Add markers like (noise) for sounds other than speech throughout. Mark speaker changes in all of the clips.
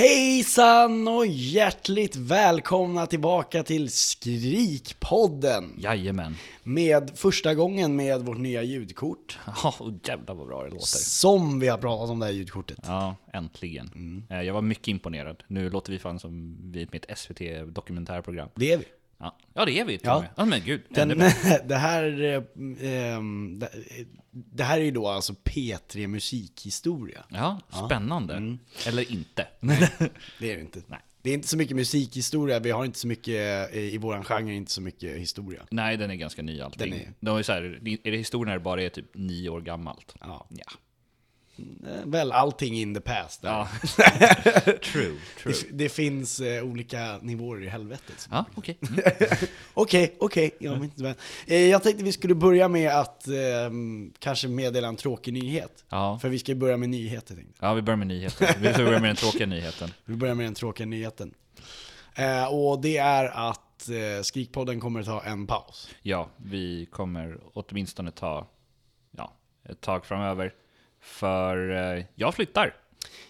Speaker 1: Hejsan och hjärtligt välkomna tillbaka till Skrikpodden!
Speaker 2: Jajamän.
Speaker 1: Med första gången med vårt nya ljudkort.
Speaker 2: Ja, oh, jävlar vad bra det låter.
Speaker 1: Som vi har pratat om det här ljudkortet.
Speaker 2: Ja, äntligen. Eh, Jag var mycket imponerad. Nu låter vi fan som vi är ett SVT-dokumentärprogram.
Speaker 1: Det är vi.
Speaker 2: Ja, ja det är vi till
Speaker 1: Ja.
Speaker 2: och med. Ja, men gud.
Speaker 1: Den, (laughs) det, här, eh, ehm, det, här är ju då alltså P3 musikhistoria.
Speaker 2: Ja, spännande.
Speaker 1: Mm.
Speaker 2: Eller inte. (laughs)
Speaker 1: Det är det inte.
Speaker 2: Nej.
Speaker 1: Det är inte så mycket musikhistoria, vi har inte så mycket, eh, i våran genre, inte så mycket historia.
Speaker 2: Nej, den är ganska ny allting.
Speaker 1: Den är-
Speaker 2: De är så här, är det historien det bara är typ nio år gammalt?
Speaker 1: Ja.
Speaker 2: Ja.
Speaker 1: Eh, Väl allting in the past.
Speaker 2: Ja. (laughs) true, true.
Speaker 1: Det, det finns eh, olika nivåer i helvetet.
Speaker 2: Ja, okej. Mm. (laughs)
Speaker 1: Okej, okej. jag. Eh, Jag tänkte vi skulle börja med att eh, kanske meddela en tråkig nyhet.
Speaker 2: Ja.
Speaker 1: För vi ska börja med nyheter tänkte
Speaker 2: ja, vi börjar med nyheten. Vi ska börja med den tråkiga nyheten.
Speaker 1: Vi börjar med den tråkiga nyheten. Eh, och det är att eh, Skrikpodden kommer ta en paus.
Speaker 2: Ja, vi kommer åtminstone ta ja, ett tag framöver. För eh, jag flyttar.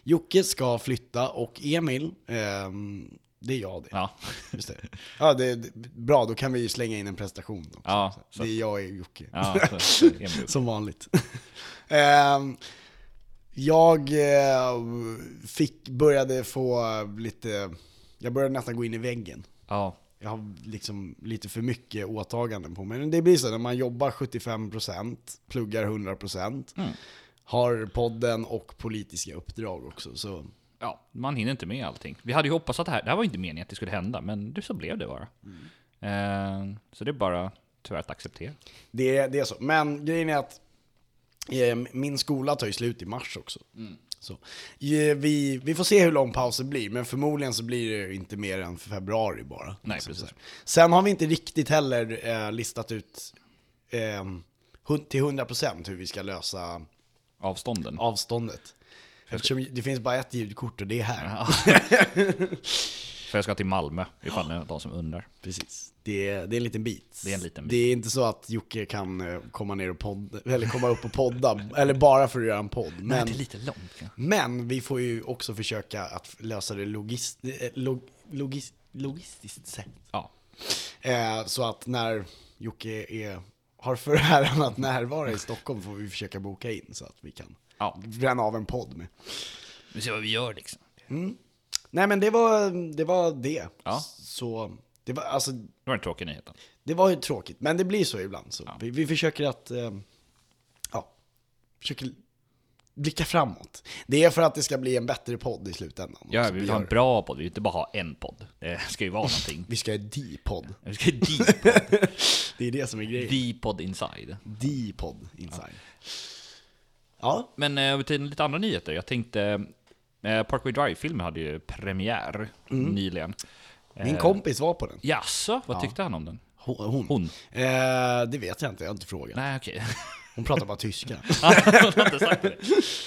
Speaker 1: Jocke ska flytta och Emil, ehm, det är jag det.
Speaker 2: Ja,
Speaker 1: Just det. Ja, det, det, bra, då kan vi ju slänga in en prestation. Också.
Speaker 2: Ja,
Speaker 1: Så
Speaker 2: så-
Speaker 1: det är jag och Jocke.
Speaker 2: ja så, så, Emil. (laughs)
Speaker 1: Som vanligt. (laughs) Ehm, jag eh, fick, började få lite, jag började nästan gå in i väggen.
Speaker 2: ja,
Speaker 1: Jag har liksom lite för mycket åtaganden på mig. Men det blir så när man jobbar 75%, pluggar 100%,
Speaker 2: Mm.
Speaker 1: Har podden och politiska uppdrag också. Så
Speaker 2: ja, man hinner inte med allting. Vi hade ju hoppats att det här, det här var inte meningen att det skulle hända, men det så blev det bara. Eh, så det är bara tyvärr att acceptera.
Speaker 1: det, det är så. Men grejen är att eh, min skola tar ju slut i mars också. Så, eh, vi, vi får se hur lång pausen blir, men förmodligen så blir det inte mer än februari bara.
Speaker 2: Nej, precis.
Speaker 1: Sen har vi inte riktigt heller eh, listat ut eh, till 100% hur vi ska lösa
Speaker 2: Avstånden.
Speaker 1: avståndet. Eftersom det finns bara ett ljudkort och det är här. (laughs)
Speaker 2: För jag ska till Malmö, ifall det är de som undrar.
Speaker 1: Precis. Det är, det är en liten bit.
Speaker 2: Det är en liten bit.
Speaker 1: Det är inte så att Jocke kan eh, komma ner och podda, eller komma upp och podda, eller bara för att göra en podd.
Speaker 2: Men
Speaker 1: Men,
Speaker 2: det är lite långt kanske.
Speaker 1: men vi får ju också försöka att lösa det logist, eh, log, logis, logistiskt sett.
Speaker 2: Ja.
Speaker 1: Eh, så att när Jocke är, har föräran att närvara i Stockholm får vi försöka boka in så att vi kan
Speaker 2: Ja,
Speaker 1: bränna av en podd med.
Speaker 2: vi ser vad vi gör liksom.
Speaker 1: Nej men det var det. Var det.
Speaker 2: Ja.
Speaker 1: Så det var, alltså,
Speaker 2: Det var den tråkiga nyheten.
Speaker 1: det var ju tråkigt, men det blir så ibland. Så vi, vi försöker att, eh, ja, försöker blicka framåt. Det är för att det ska bli en bättre podd i slutändan.
Speaker 2: Ja, vi vill ha en bra podd, vi vill inte bara ha en podd. Det ska ju vara (laughs) någonting.
Speaker 1: Vi ska ha D-podd.
Speaker 2: Vi ska deep, (laughs)
Speaker 1: Det är det som är grejen.
Speaker 2: D-podd inside.
Speaker 1: D-podd inside. Ja,
Speaker 2: Men eh, över till lite andra nyheter. Jag tänkte, eh, Parkway Drive-filmen hade ju premiär nyligen.
Speaker 1: min
Speaker 2: Eh,
Speaker 1: kompis var på den.
Speaker 2: Jaså, vad tyckte han om den?
Speaker 1: Hon. hon.
Speaker 2: Hon?
Speaker 1: Eh, det vet jag inte, jag har inte frågat.
Speaker 2: Nej, okej. (laughs)
Speaker 1: Hon pratar bara tyska. (laughs)
Speaker 2: Han har inte sagt det.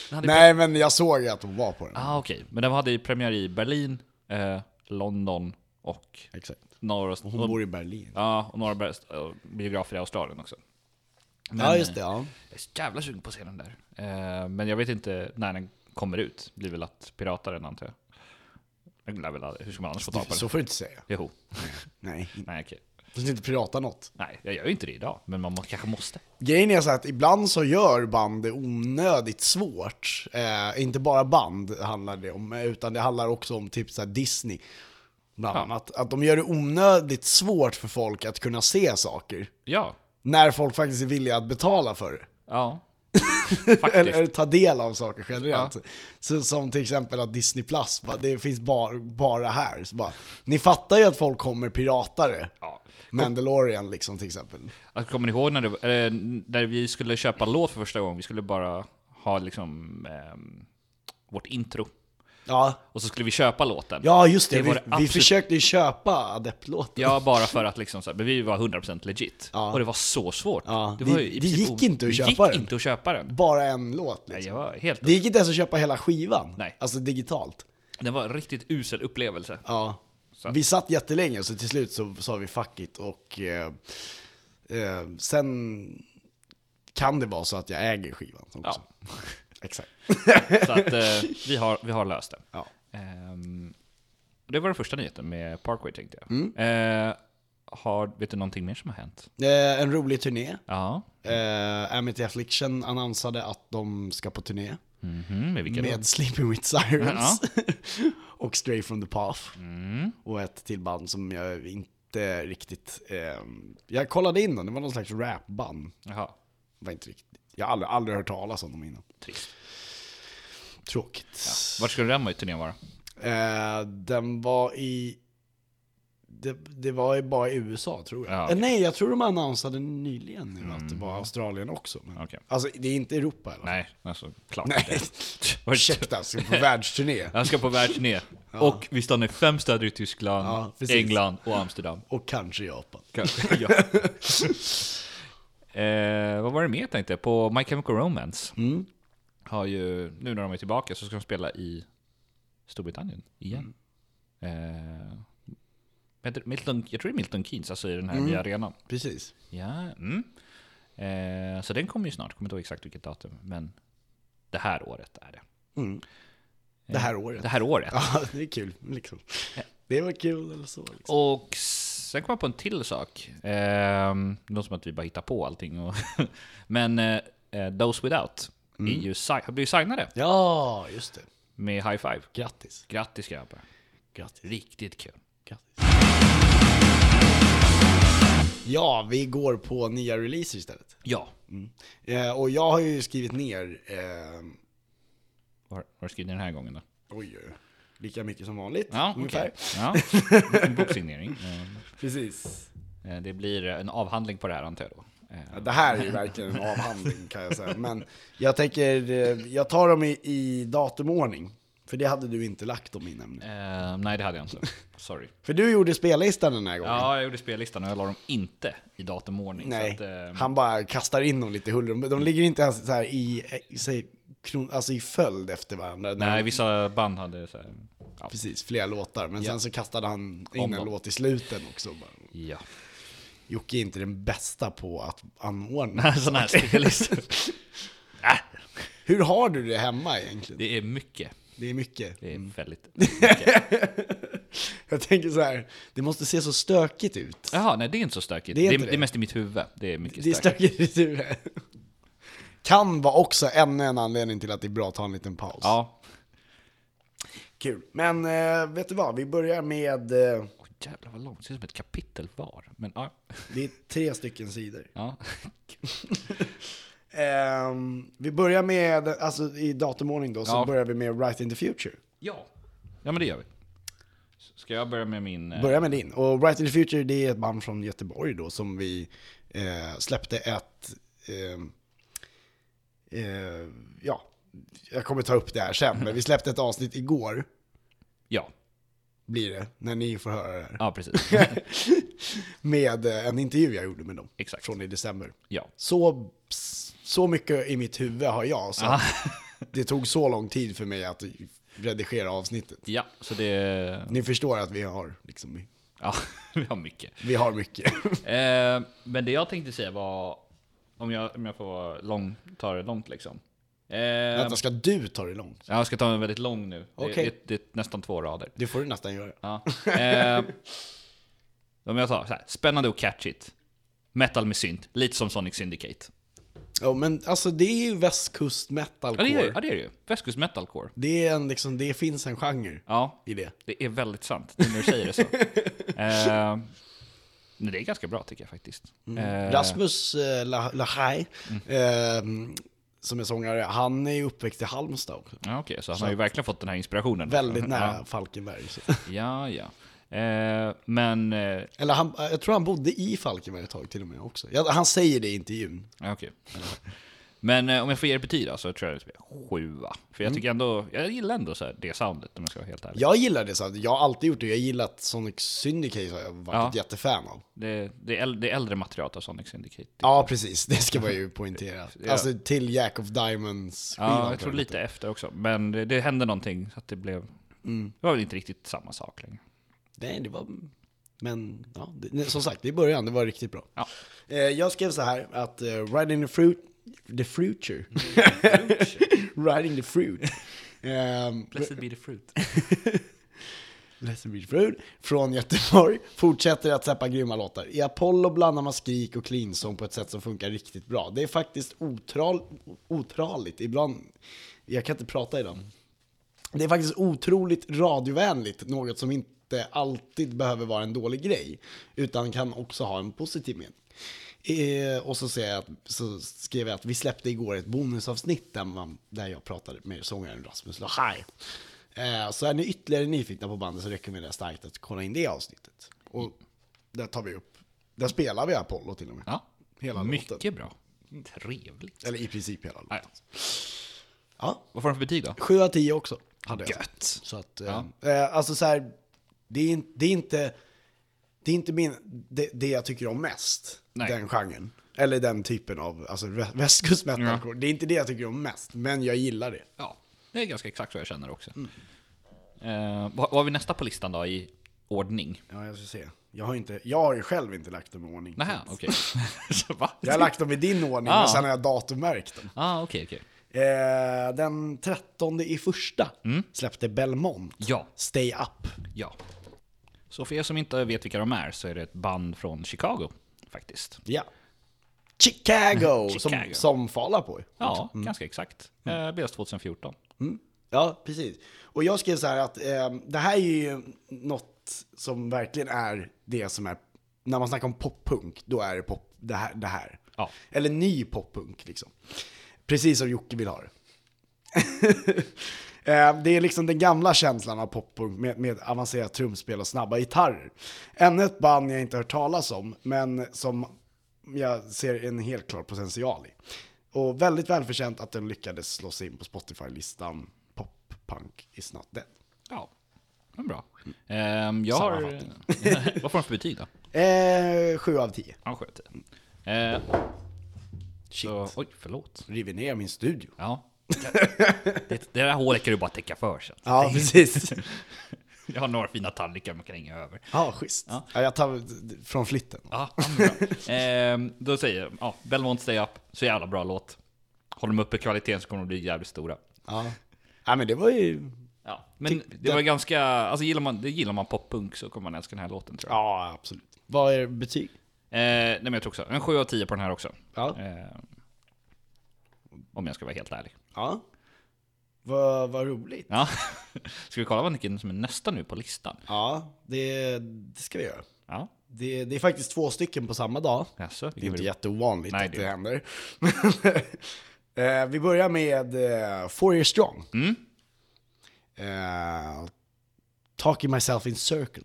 Speaker 2: Den hade
Speaker 1: Nej, men jag såg att hon var på den.
Speaker 2: Ah, okej. Men den hade ju premiär i Berlin, eh, London och
Speaker 1: Exakt.
Speaker 2: några,
Speaker 1: Hon bor i Berlin.
Speaker 2: ja, och några bäst- eh, biografer i Australien också. Men,
Speaker 1: ja, just det.
Speaker 2: eh,
Speaker 1: Ja.
Speaker 2: Jag är så jävla sugen på att se den där. Eh, men jag vet inte när den kommer ut. Det blir väl att pirata den antar jag. jag lär väl, aldrig- hur ska man annars få tag på
Speaker 1: Så
Speaker 2: den?
Speaker 1: får du inte säga.
Speaker 2: Jo.
Speaker 1: Nej, (laughs)
Speaker 2: Nej, okej.
Speaker 1: Du ska inte prata något.
Speaker 2: Nej, jag gör ju inte det idag. Men man kanske måste.
Speaker 1: Grejen är så att ibland så gör band det onödigt svårt. Eh, inte bara band handlar det om, utan det handlar också om typ så Disney. Bland
Speaker 2: Ja.
Speaker 1: annat. Att de gör det onödigt svårt för folk att kunna se saker.
Speaker 2: Ja.
Speaker 1: När folk faktiskt är villiga att betala för det.
Speaker 2: Ja. (laughs)
Speaker 1: Eller, eller ta del av saker generellt. Så, som till exempel att Disney Plus, bara, det finns bara, bara här. Så bara, ni fattar ju att folk kommer piratare.
Speaker 2: Ja.
Speaker 1: Mandalorian liksom till exempel.
Speaker 2: Alltså, kommer ni ihåg när, det, eller, när vi skulle köpa låt för första gången? Vi skulle bara ha liksom ehm, vårt intro.
Speaker 1: Ja,
Speaker 2: Och så skulle vi köpa låten.
Speaker 1: ja just det.
Speaker 2: Det var
Speaker 1: vi,
Speaker 2: det
Speaker 1: vi
Speaker 2: absolut-
Speaker 1: försökte ju köpa Adept-låten.
Speaker 2: Ja, bara för att liksom så här, men vi var 100% legit.
Speaker 1: Ja.
Speaker 2: Och det var så svårt.
Speaker 1: Ja,
Speaker 2: var
Speaker 1: det-
Speaker 2: ju i
Speaker 1: det
Speaker 2: princip
Speaker 1: gick
Speaker 2: o-
Speaker 1: inte att
Speaker 2: det
Speaker 1: köpa
Speaker 2: gick
Speaker 1: den.
Speaker 2: inte att köpa den.
Speaker 1: Bara en låt
Speaker 2: Nej,
Speaker 1: liksom.
Speaker 2: var helt...
Speaker 1: Det gick inte ens att köpa hela skivan.
Speaker 2: Nej.
Speaker 1: Alltså digitalt.
Speaker 2: Det var en riktigt usel upplevelse.
Speaker 1: Ja.
Speaker 2: Så.
Speaker 1: Vi satt jättelänge, så till slut så sa vi fuck it och eh, eh, sen kan det vara så att jag äger skivan också.
Speaker 2: Ja.
Speaker 1: Exakt.
Speaker 2: Så att eh, vi, har, vi har löst det.
Speaker 1: Ja.
Speaker 2: Ehm, det var den första nyheten med Parkway tänkte jag.
Speaker 1: Mm.
Speaker 2: Eh, har, vet du någonting mer som har hänt?
Speaker 1: Eh, en rolig turné.
Speaker 2: Ja.
Speaker 1: Eh, Amity Affliction annonsade att de ska på turné.
Speaker 2: Mhm, med vilka då?
Speaker 1: Med Sleeping with Sirens.
Speaker 2: Ja. (laughs)
Speaker 1: och Stray from the Path.
Speaker 2: Mm.
Speaker 1: Och ett till band som jag inte riktigt... Eh, jag kollade in dem, det var någon slags rapband.
Speaker 2: Jaha,
Speaker 1: Det var inte riktigt. Jag har aldrig, aldrig hört talas om dem innan.
Speaker 2: trist.
Speaker 1: Tråkigt.
Speaker 2: Ja. Vart skulle den turnén vara?
Speaker 1: Eh, den var i... Det, det var bara i USA tror jag.
Speaker 2: Ja,
Speaker 1: Eh,
Speaker 2: okej.
Speaker 1: nej, jag tror de annonsade nyligen nu att det var Australien också. Men,
Speaker 2: Okej.
Speaker 1: Alltså, det är inte Europa eller?
Speaker 2: Nej, alltså klart
Speaker 1: Nej. (laughs) Ursäkta, ska på (laughs) världsturné.
Speaker 2: Jag ska på världsturné. Och vi stannar i fem städer i Tyskland,
Speaker 1: Ja.
Speaker 2: England och Amsterdam.
Speaker 1: Och kanske Japan.
Speaker 2: Kanske, (laughs) ja. Eh, vad var det mer tänkte jag? På My Chemical Romance
Speaker 1: Mm.
Speaker 2: har ju, nu när de är tillbaka så ska de spela i Storbritannien igen.
Speaker 1: Mm.
Speaker 2: Eh? Milton, jag tror det är Milton Keynes, alltså i den
Speaker 1: Mm.
Speaker 2: här nya arenan.
Speaker 1: Precis.
Speaker 2: Ja, mm. eh, så den kommer ju snart, kommer inte ihåg exakt vilket datum, men det här året är det.
Speaker 1: Mm. Det här året.
Speaker 2: Det här året. (laughs)
Speaker 1: Ja, det är kul. Liksom. Det var kul eller så. Liksom.
Speaker 2: Och sen kom jag på en till sak. Eh, det låter som att vi bara hittar på allting. Och (laughs) Men eh, eh, Those Without är ju, har blivit signade
Speaker 1: Ja, just det.
Speaker 2: med High Five.
Speaker 1: Grattis.
Speaker 2: Grattis grabbar.
Speaker 1: Grattis.
Speaker 2: Riktigt kul.
Speaker 1: Grattis. Ja, vi går på nya releaser istället.
Speaker 2: Ja.
Speaker 1: Eh, och jag har ju skrivit ner, eh,
Speaker 2: Vad har du skrivit den här gången då?
Speaker 1: oj, oj, lika mycket som vanligt.
Speaker 2: Ja,
Speaker 1: ungefär.
Speaker 2: okej. Ja, (laughs) en boksignering. Eh,
Speaker 1: Precis.
Speaker 2: eh, Det blir en avhandling på det här antar jag då. Eh,
Speaker 1: Ja, Det här är ju verkligen en avhandling kan jag säga. Men jag tänker, jag tar dem i, i datumordning. För det hade du inte lagt dem i nämligen.
Speaker 2: Eh, nej, det hade jag inte. (laughs) Sorry.
Speaker 1: För du gjorde spellistan den här gången.
Speaker 2: Ja, jag gjorde spellistan och jag la dem inte i datumordning.
Speaker 1: Nej,
Speaker 2: att, eh,
Speaker 1: han bara kastar in dem lite huller. De- ligger inte ens så i, i, kron, alltså i följd efter varandra.
Speaker 2: Nej,
Speaker 1: de-
Speaker 2: vissa band hade så här, ja.
Speaker 1: Precis, flera låtar. Men
Speaker 2: Ja.
Speaker 1: sen så kastade han in
Speaker 2: Om
Speaker 1: en
Speaker 2: dem.
Speaker 1: låt i sluten också. Bara.
Speaker 2: ja.
Speaker 1: Jocke är inte den bästa på att anordna.
Speaker 2: Sådana här spellistor. (laughs) Äh,
Speaker 1: Hur har du det hemma egentligen?
Speaker 2: det är mycket.
Speaker 1: Det är mycket.
Speaker 2: Det är
Speaker 1: Mm.
Speaker 2: väldigt... (laughs)
Speaker 1: Jag tänker så här, det måste se så stökigt ut.
Speaker 2: Jaha, nej det är inte så stökigt.
Speaker 1: Det
Speaker 2: Det
Speaker 1: är
Speaker 2: det
Speaker 1: det.
Speaker 2: är mest i mitt huvud. Det är mycket
Speaker 1: Det är
Speaker 2: stökigt.
Speaker 1: stökigt i huvudet. Kan vara också ännu en anledning till att det är bra att ta en liten paus.
Speaker 2: Ja.
Speaker 1: Kul. Men eh, vet du vad, vi börjar med, eh,
Speaker 2: Åh, jävlar vad långt. Det ser ut som ett kapitel var. Men ja.
Speaker 1: det är tre stycken sidor.
Speaker 2: ja. (laughs) (laughs)
Speaker 1: Ehm, vi börjar med, alltså i datumordning då, så
Speaker 2: Ja.
Speaker 1: börjar vi med Right in the Future.
Speaker 2: Ja. Ja men det gör vi. Ska jag börja med min... eh,
Speaker 1: Börja med din. Och Right in the Future det är ett band från Göteborg då som vi eh, släppte ett, eh, eh, ja, jag kommer ta upp det här sen, men vi släppte ett avsnitt igår,
Speaker 2: Ja.
Speaker 1: Blir det, när ni får höra det här.
Speaker 2: Ja, precis. (laughs)
Speaker 1: Med eh, en intervju jag gjorde med dem,
Speaker 2: Exakt.
Speaker 1: från i december.
Speaker 2: Ja.
Speaker 1: Så, så mycket i mitt huvud har jag, så (laughs) det tog så lång tid för mig att redigera avsnittet.
Speaker 2: Ja, så det...
Speaker 1: Ni förstår att vi har, liksom,
Speaker 2: Ja, (laughs) vi har mycket.
Speaker 1: vi har mycket.
Speaker 2: Eh, men det jag tänkte säga var, om jag, om jag får lång, ta det långt liksom. Eh,
Speaker 1: Vänta, ska du ta det långt?
Speaker 2: jag ska ta en väldigt lång nu. Det,
Speaker 1: Okej.
Speaker 2: det, det är nästan två rader.
Speaker 1: Det får du nästan göra.
Speaker 2: Ja. Eh, (laughs) om jag tar så här, spännande och catchigt. Metal med synt, lite som Sonic Syndicate.
Speaker 1: Ja, men alltså det är ju västkust
Speaker 2: Ja
Speaker 1: metalcore.
Speaker 2: det är, ja, det är det ju. Västkust metalcore.
Speaker 1: Det, är en, liksom, det finns en genre
Speaker 2: Ja,
Speaker 1: i det.
Speaker 2: det är väldigt sant nu när du säger det så. (laughs) eh, det är ganska bra tycker jag faktiskt. Eh,
Speaker 1: Rasmus eh, La- Lahaj, eh, som är sångare, han är ju uppväxt i Halmstad också.
Speaker 2: Ja, okej, så han har ju verkligen fått den här inspirationen.
Speaker 1: Väldigt nära
Speaker 2: Ja,
Speaker 1: Falkenberg. Så. (laughs)
Speaker 2: ja. ja. Eh, men, eh,
Speaker 1: Eller han, jag tror han bodde i Falkenberg ett tag till och med också. Han säger det i intervjun.
Speaker 2: okej. Men eh, om jag får ge ett betyg då, så tror jag det blir sjua. För jag
Speaker 1: Mm.
Speaker 2: tycker ändå, jag gillar ändå så här, det soundet om jag ska vara helt ärlig.
Speaker 1: Jag gillar det, så att jag har alltid gjort det. Jag har gillat Sonic Syndicate, har jag varit
Speaker 2: Ja.
Speaker 1: ett jättefan av.
Speaker 2: Det, det, är äl- det är äldre materialet av Sonic Syndicate.
Speaker 1: Ja, precis. Det ska man ju poängtera. (laughs)
Speaker 2: Ja.
Speaker 1: Alltså till Jack of Diamonds
Speaker 2: Ja, jag tror lite efter också. Men det, det hände någonting så att det blev...
Speaker 1: Mm.
Speaker 2: Det var väl inte riktigt samma sak längre.
Speaker 1: Nej, det var... Men ja, det, som sagt, i början, det var riktigt bra.
Speaker 2: Ja.
Speaker 1: Eh, jag skrev så här att uh, Riding the Fruit... The (laughs) Future. Riding the Fruit. (laughs) Ehm,
Speaker 2: Blessed be the fruit. (laughs)
Speaker 1: Blessed be the Fruit från Göteborg fortsätter att släppa grymma låtar. I Apollo blandar man skrik och cleansång på ett sätt som funkar riktigt bra. Det är faktiskt otral, otraligt. Ibland... Jag kan inte prata idag. Det är faktiskt otroligt radiovänligt, något som inte alltid behöver vara en dålig grej, utan kan också ha en positiv mening. Eh, och så, säger jag att, så skrev jag att vi släppte igår ett bonusavsnitt där, man, där jag pratade med sångaren Rasmus Lahaj. Eh, så är ni ytterligare nyfikna på bandet så rekommenderar jag starkt att kolla in det avsnittet. Och där tar vi upp, där spelar vi Apollo till och med.
Speaker 2: Ja,
Speaker 1: Hela
Speaker 2: mycket
Speaker 1: låten.
Speaker 2: bra. Trevligt.
Speaker 1: Eller i princip hela låten.
Speaker 2: Ja, ja. Vad får den för betyg då?
Speaker 1: 7 av 10 också. Hade jag.
Speaker 2: Gött.
Speaker 1: Så att,
Speaker 2: Ja.
Speaker 1: eh, eh, alltså så här, det är, det är inte, det är inte min, det, det jag tycker om mest,
Speaker 2: Nej.
Speaker 1: den genren. Eller den typen av, alltså vä- västkust metalcore. Det är inte det jag tycker om mest, men jag gillar det.
Speaker 2: Ja, det är ganska exakt så jag känner också.
Speaker 1: Mm.
Speaker 2: Eh, vad, vad har vi nästa på listan då i ordning?
Speaker 1: Ja, jag ska se. Jag har, inte, jag har ju själv inte lagt dem i ordning.
Speaker 2: Nähä, okej. (laughs) Va?
Speaker 1: Jag har lagt dem i din ordning,
Speaker 2: Ah.
Speaker 1: men sen har jag datummärkt dem.
Speaker 2: Ah, okej, okej.
Speaker 1: Eh, den 13 i första släppte Belmont,
Speaker 2: Ja,
Speaker 1: Stay Up.
Speaker 2: ja. Så för er som inte vet vilka de är så är det ett band från Chicago, faktiskt.
Speaker 1: Ja. Chicago, Som,
Speaker 2: Chicago.
Speaker 1: som Fall Out Boy.
Speaker 2: Ja, ganska exakt. Eh, Bildas 2014.
Speaker 1: Ja, precis. Och jag skrev så här att eh, det här är ju något som verkligen är det som är, när man snackar om poppunk, då är det pop, det här. Det här.
Speaker 2: Ja.
Speaker 1: Eller ny poppunk liksom. Precis som Jocke vill ha det. (laughs) Eh, Det är liksom den gamla känslan av poppunk med, med avancerat trumspel och snabba gitarrer. Ännu ett band jag inte hört talas om, men som jag ser en helt klar potential i. Och väldigt välförtjänt att den lyckades slå sig in på Spotify-listan Pop Punk is not dead.
Speaker 2: Ja, men bra. Ehm, jag har... (laughs) vad får de för betyg då?
Speaker 1: Eh, sju av tio.
Speaker 2: Ja, sju av tio. Eh,
Speaker 1: Shit.
Speaker 2: så, oj, förlåt.
Speaker 1: River ner min studio.
Speaker 2: Ja. Det, det där hålet kan du bara täcka för sen.
Speaker 1: Ja, precis. (laughs)
Speaker 2: Jag har några fina tallrikar man kan hänga över.
Speaker 1: Ja, schysst. Ja. jag tar från flytten.
Speaker 2: Ja, ja, bra. Ehm, då säger jag, ja, Belmont Stay Up, så jävla bra låt. Håller de uppe kvaliteten så kommer de bli jävligt stora.
Speaker 1: Ja. ja, men det var ju...
Speaker 2: Ja, men det var ganska, alltså gillar man, det gillar man poppunk så kommer man älska den här låten tror jag.
Speaker 1: Ja, absolut. Vad är betyg?
Speaker 2: Eh, nej men jag tror också, en 7 av 10 på den här också.
Speaker 1: Ja.
Speaker 2: Eh, om jag ska vara helt ärlig.
Speaker 1: Ja. Vad, vad roligt.
Speaker 2: Ja. (laughs) Ska vi kolla vilken som är nästa nu på listan?
Speaker 1: Ja, det, det ska vi göra.
Speaker 2: Ja,
Speaker 1: Det, det är faktiskt två stycken på samma dag.
Speaker 2: jaså?
Speaker 1: Det är inte
Speaker 2: vill-
Speaker 1: jätteovanligt
Speaker 2: Nej,
Speaker 1: att
Speaker 2: det-
Speaker 1: det händer. (laughs) eh, vi börjar med eh, Four Year Strong.
Speaker 2: Mm.
Speaker 1: Eh, Talking Myself in Circle.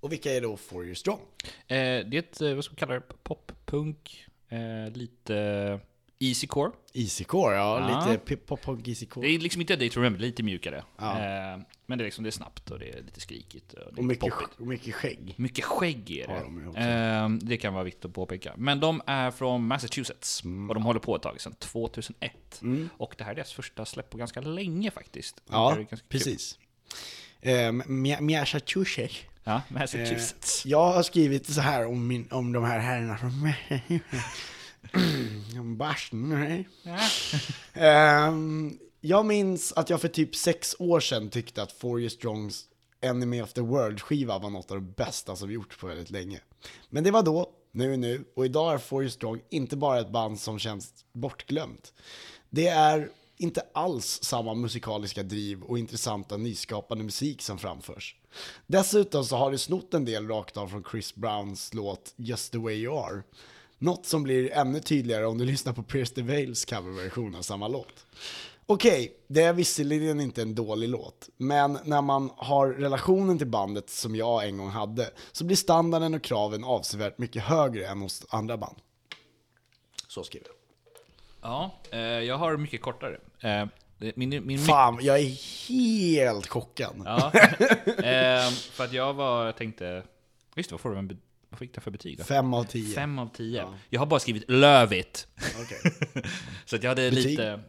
Speaker 1: Och vilka är då Four Year Strong?
Speaker 2: Eh, det är ett, eh, vad ska vi kalla det, poppunk, eh, lite easycore.
Speaker 1: Easycore, ja.
Speaker 2: Ja.
Speaker 1: Lite pop-punk easycore.
Speaker 2: Det är liksom inte Day to Remember, lite mjukare.
Speaker 1: Ja.
Speaker 2: Eh, men det är liksom, det är snabbt och det är lite skrikigt. Och, det
Speaker 1: Och mycket,
Speaker 2: poppigt.
Speaker 1: och mycket skägg.
Speaker 2: Mycket skägg är
Speaker 1: Har de ju
Speaker 2: det. Eh, det kan vara viktigt att påpeka. Men de är från Massachusetts
Speaker 1: Mm.
Speaker 2: och de håller på ett tag sedan 2001. Och det här är deras första släpp på ganska länge faktiskt. Det
Speaker 1: Ja, precis. Eh, Massachusetts.
Speaker 2: Ja,
Speaker 1: Eh,
Speaker 2: Massachusetts.
Speaker 1: jag har skrivit så här om, min, om de här herrarna från (laughs) (clears throat) Boston. nej. (laughs) Ehm, jag minns att jag för typ sex år sedan tyckte att Four Year Strongs Enemy of the World-skiva var något av det bästa som gjorts på väldigt länge. Men det var då, nu är nu, och idag är Four Year Strong inte bara ett band som känns bortglömt. Det är inte alls samma musikaliska driv och intressanta nyskapande musik som framförs. Dessutom så har det snott en del rakt av från Chris Browns låt Just the way you are. Något som blir ännu tydligare om du (laughs) lyssnar på Pierce the Veils coverversion av samma låt. Okej, det är visserligen inte en dålig låt, men när man har relationen till bandet som jag en gång hade, så blir standarden och kraven avsevärt mycket högre än hos andra band. Så skriver jag.
Speaker 2: Ja, eh, jag har mycket kortare. Eh, det- min, min,
Speaker 1: Fan, jag är helt chockad.
Speaker 2: ja, (laughs) eh, för att jag var, jag tänkte, visst vad får du en, vad fick jag för betyg då?
Speaker 1: Fem av tio.
Speaker 2: Fem av tio. Jag har bara skrivit lövigt.
Speaker 1: Okej. (laughs)
Speaker 2: Så att jag hade
Speaker 1: Betyg?
Speaker 2: lite...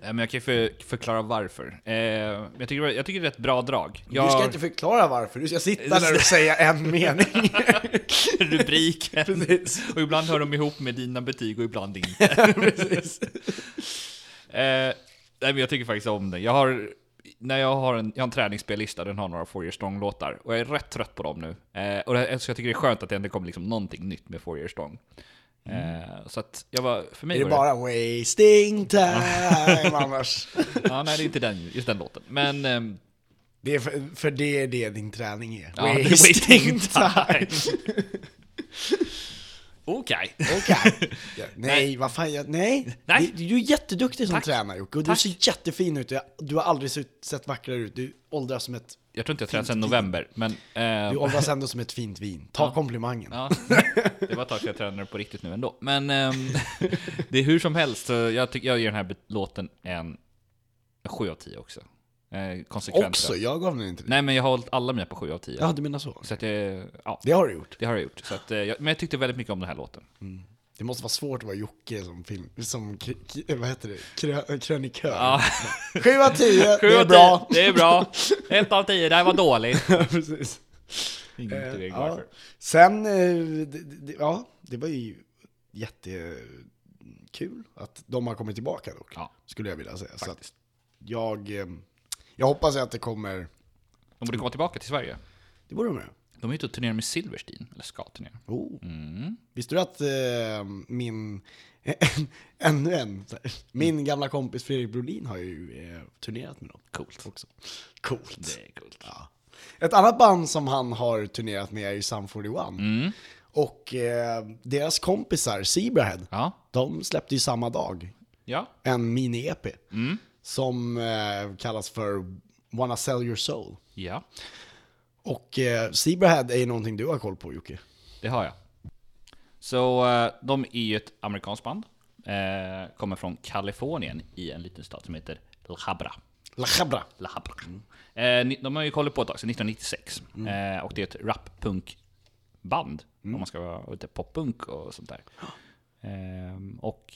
Speaker 2: Ja, men jag kan ju för, förklara varför. Eh, jag, tycker, det jag tycker det är ett bra drag. Jag
Speaker 1: Du ska inte förklara varför, du ska sitta där och säga en mening. (laughs)
Speaker 2: rubriken.
Speaker 1: Precis.
Speaker 2: Och ibland hör de ihop med dina betyg och ibland inte. (laughs)
Speaker 1: Precis.
Speaker 2: Eh, nej, men jag tycker faktiskt om den. Jag har, när jag har en, jag har en träningsspellista, den har några Four Year Strong-låtar. Och jag är rätt trött på dem nu. Eh, och det, så jag tycker det är skönt att det ändå kommer liksom någonting nytt med Four Year Strong. Eh, så att jag var, för mig
Speaker 1: Är det
Speaker 2: var
Speaker 1: bara wasting time (laughs) annars?
Speaker 2: Ja, nej, det är inte den, just den låten. Men... ehm,
Speaker 1: Det är för, för det är det din träning är.
Speaker 2: Ja,
Speaker 1: wasting time. (laughs)
Speaker 2: Okej.
Speaker 1: Okej. (laughs) Ja, nej, vad fan, jag, nej.
Speaker 2: Nej.
Speaker 1: Du, du är jätteduktig som
Speaker 2: Tack.
Speaker 1: tränare Jocke, och
Speaker 2: Tack.
Speaker 1: du ser jättefin ut. Du har aldrig sett, sett vackrare ut. Du åldras som ett,
Speaker 2: Jag tror inte jag tränat sedan november, men... eh,
Speaker 1: du åldras (laughs) ändå som ett fint vin. Ta
Speaker 2: Ja.
Speaker 1: komplimangen.
Speaker 2: ja, det var ett tag sedan jag tränade på riktigt nu ändå. Men ehm, (laughs) det är hur som helst, så jag, tycker, jag ger den här låten en 7 av 10 också. Eh, konsekvent.
Speaker 1: Också, jag gav den inte det.
Speaker 2: Nej, men jag har hållit alla mina på 7 av 10.
Speaker 1: Ja, du menar så.
Speaker 2: Så att jag, ja,
Speaker 1: Det har du gjort.
Speaker 2: det har jag gjort. Så att, eh, jag, men jag tyckte väldigt mycket om den här låten.
Speaker 1: Det måste vara svårt att vara Jocke som film, som, k- k- vad heter det, Krö, krönikör.
Speaker 2: Ja. (laughs)
Speaker 1: 7 av 10,
Speaker 2: Sju
Speaker 1: det är
Speaker 2: av
Speaker 1: bra.
Speaker 2: 10, Det är bra. (laughs) 1 av 10, det här var dåligt. (laughs)
Speaker 1: Precis.
Speaker 2: Ingen
Speaker 1: Eh, ja.
Speaker 2: varför.
Speaker 1: Sen, eh, det, det, ja, det var ju jättekul att de har kommit tillbaka dock,
Speaker 2: Ja.
Speaker 1: skulle jag vilja säga. Så att jag, eh, jag hoppas att det kommer,
Speaker 2: De borde komma tillbaka till Sverige.
Speaker 1: det borde de göra.
Speaker 2: De är ute och turnerar med Silverstein, eller ska turnera.
Speaker 1: Oh.
Speaker 2: Mm.
Speaker 1: Visste du att eh, min, (laughs) ännu en, min gamla kompis Fredrik Brolin har ju eh, turnerat med dem.
Speaker 2: Coolt.
Speaker 1: Också. Coolt.
Speaker 2: Det är coolt.
Speaker 1: Ja. Ett annat band som han har turnerat med är ju Sum 41.
Speaker 2: Mm.
Speaker 1: Och eh, deras kompisar, Zebrahead,
Speaker 2: Ja.
Speaker 1: de släppte ju samma dag
Speaker 2: Ja.
Speaker 1: en mini-EP
Speaker 2: Mm.
Speaker 1: Som eh, kallas för Wanna Sell Your Soul.
Speaker 2: Ja.
Speaker 1: Och eh, Zebrahead är ju någonting du har koll på Jocke.
Speaker 2: Det har jag. Så eh, de är ju ett amerikanskt band. Eh, kommer från Kalifornien i en liten stad som heter La Habra.
Speaker 1: La Chabra.
Speaker 2: La Habra. Eh, ni- de har ju kollat på ett tag sedan 1996.
Speaker 1: Mm.
Speaker 2: Eh, och det är ett rap-punk-band. Om man ska vara lite pop-punk och sånt där. (gasps) Eh, och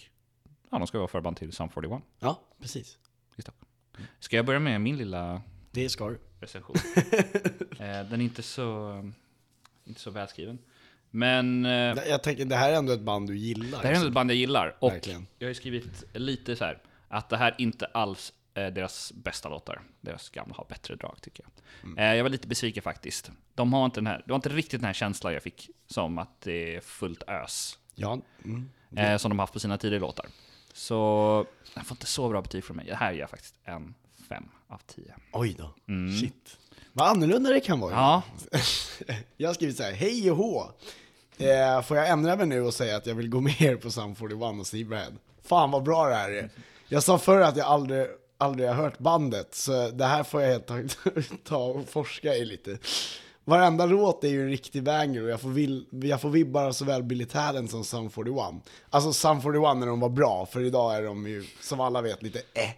Speaker 2: ja, de ska vara förband till Sum 41
Speaker 1: Ja, precis.
Speaker 2: I Stockholm. Ska jag börja med min lilla
Speaker 1: Det ska du.
Speaker 2: recension? (laughs) eh, den är inte så, inte så välskriven. Men eh,
Speaker 1: Jag tänker, det här är ändå ett band du gillar.
Speaker 2: Det här är ändå ett band jag gillar. Och
Speaker 1: Verkligen.
Speaker 2: jag har ju skrivit lite så här att det här inte alls är deras bästa låtar. Deras gamla har bättre drag tycker jag.
Speaker 1: Mm.
Speaker 2: Eh, Jag var lite besviken faktiskt. De har inte den här, det var inte riktigt den här känslan jag fick som att det är fullt ös.
Speaker 1: Ja. Mm.
Speaker 2: Som de haft på sina tidigare låtar. Så jag får inte så bra betyg från mig. Det här ger jag faktiskt en fem av tio.
Speaker 1: Oj då. Shit. Vad annorlunda det kan vara.
Speaker 2: Mm. Ja, (laughs)
Speaker 1: Jag har skrivit så här, hej och hå. Eh, får jag ändra mig nu och säga att jag vill gå (laughs) med er på Sum 41 och Zebrahead? Fan vad bra det här är. Jag sa förr att jag aldrig, aldrig har hört bandet, så det här får jag helt enkelt (laughs) ta och forska i lite. Varenda låt är ju en riktig banger och jag får, vill, jag får vibbar av såväl Billy Talent som Sum 41. Alltså Sum 41 när de var bra, för idag är de ju som alla vet lite eh.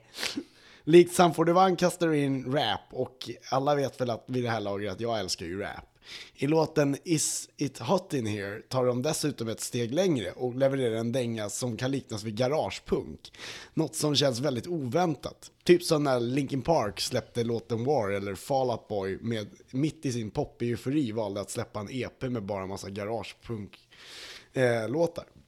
Speaker 1: Likt Sum 41 kastar du in rap och alla vet väl att vid det här laget att jag älskar ju rap. I låten Is It Hot In Here tar de dessutom ett steg längre och levererar en dänga som kan liknas vid garagepunk. Något som känns väldigt oväntat. Typ som när Linkin Park släppte låten War eller Fall Out Boy med mitt i sin pop-eufori valde att släppa en EP med bara massa garagepunk-låtar. Eh,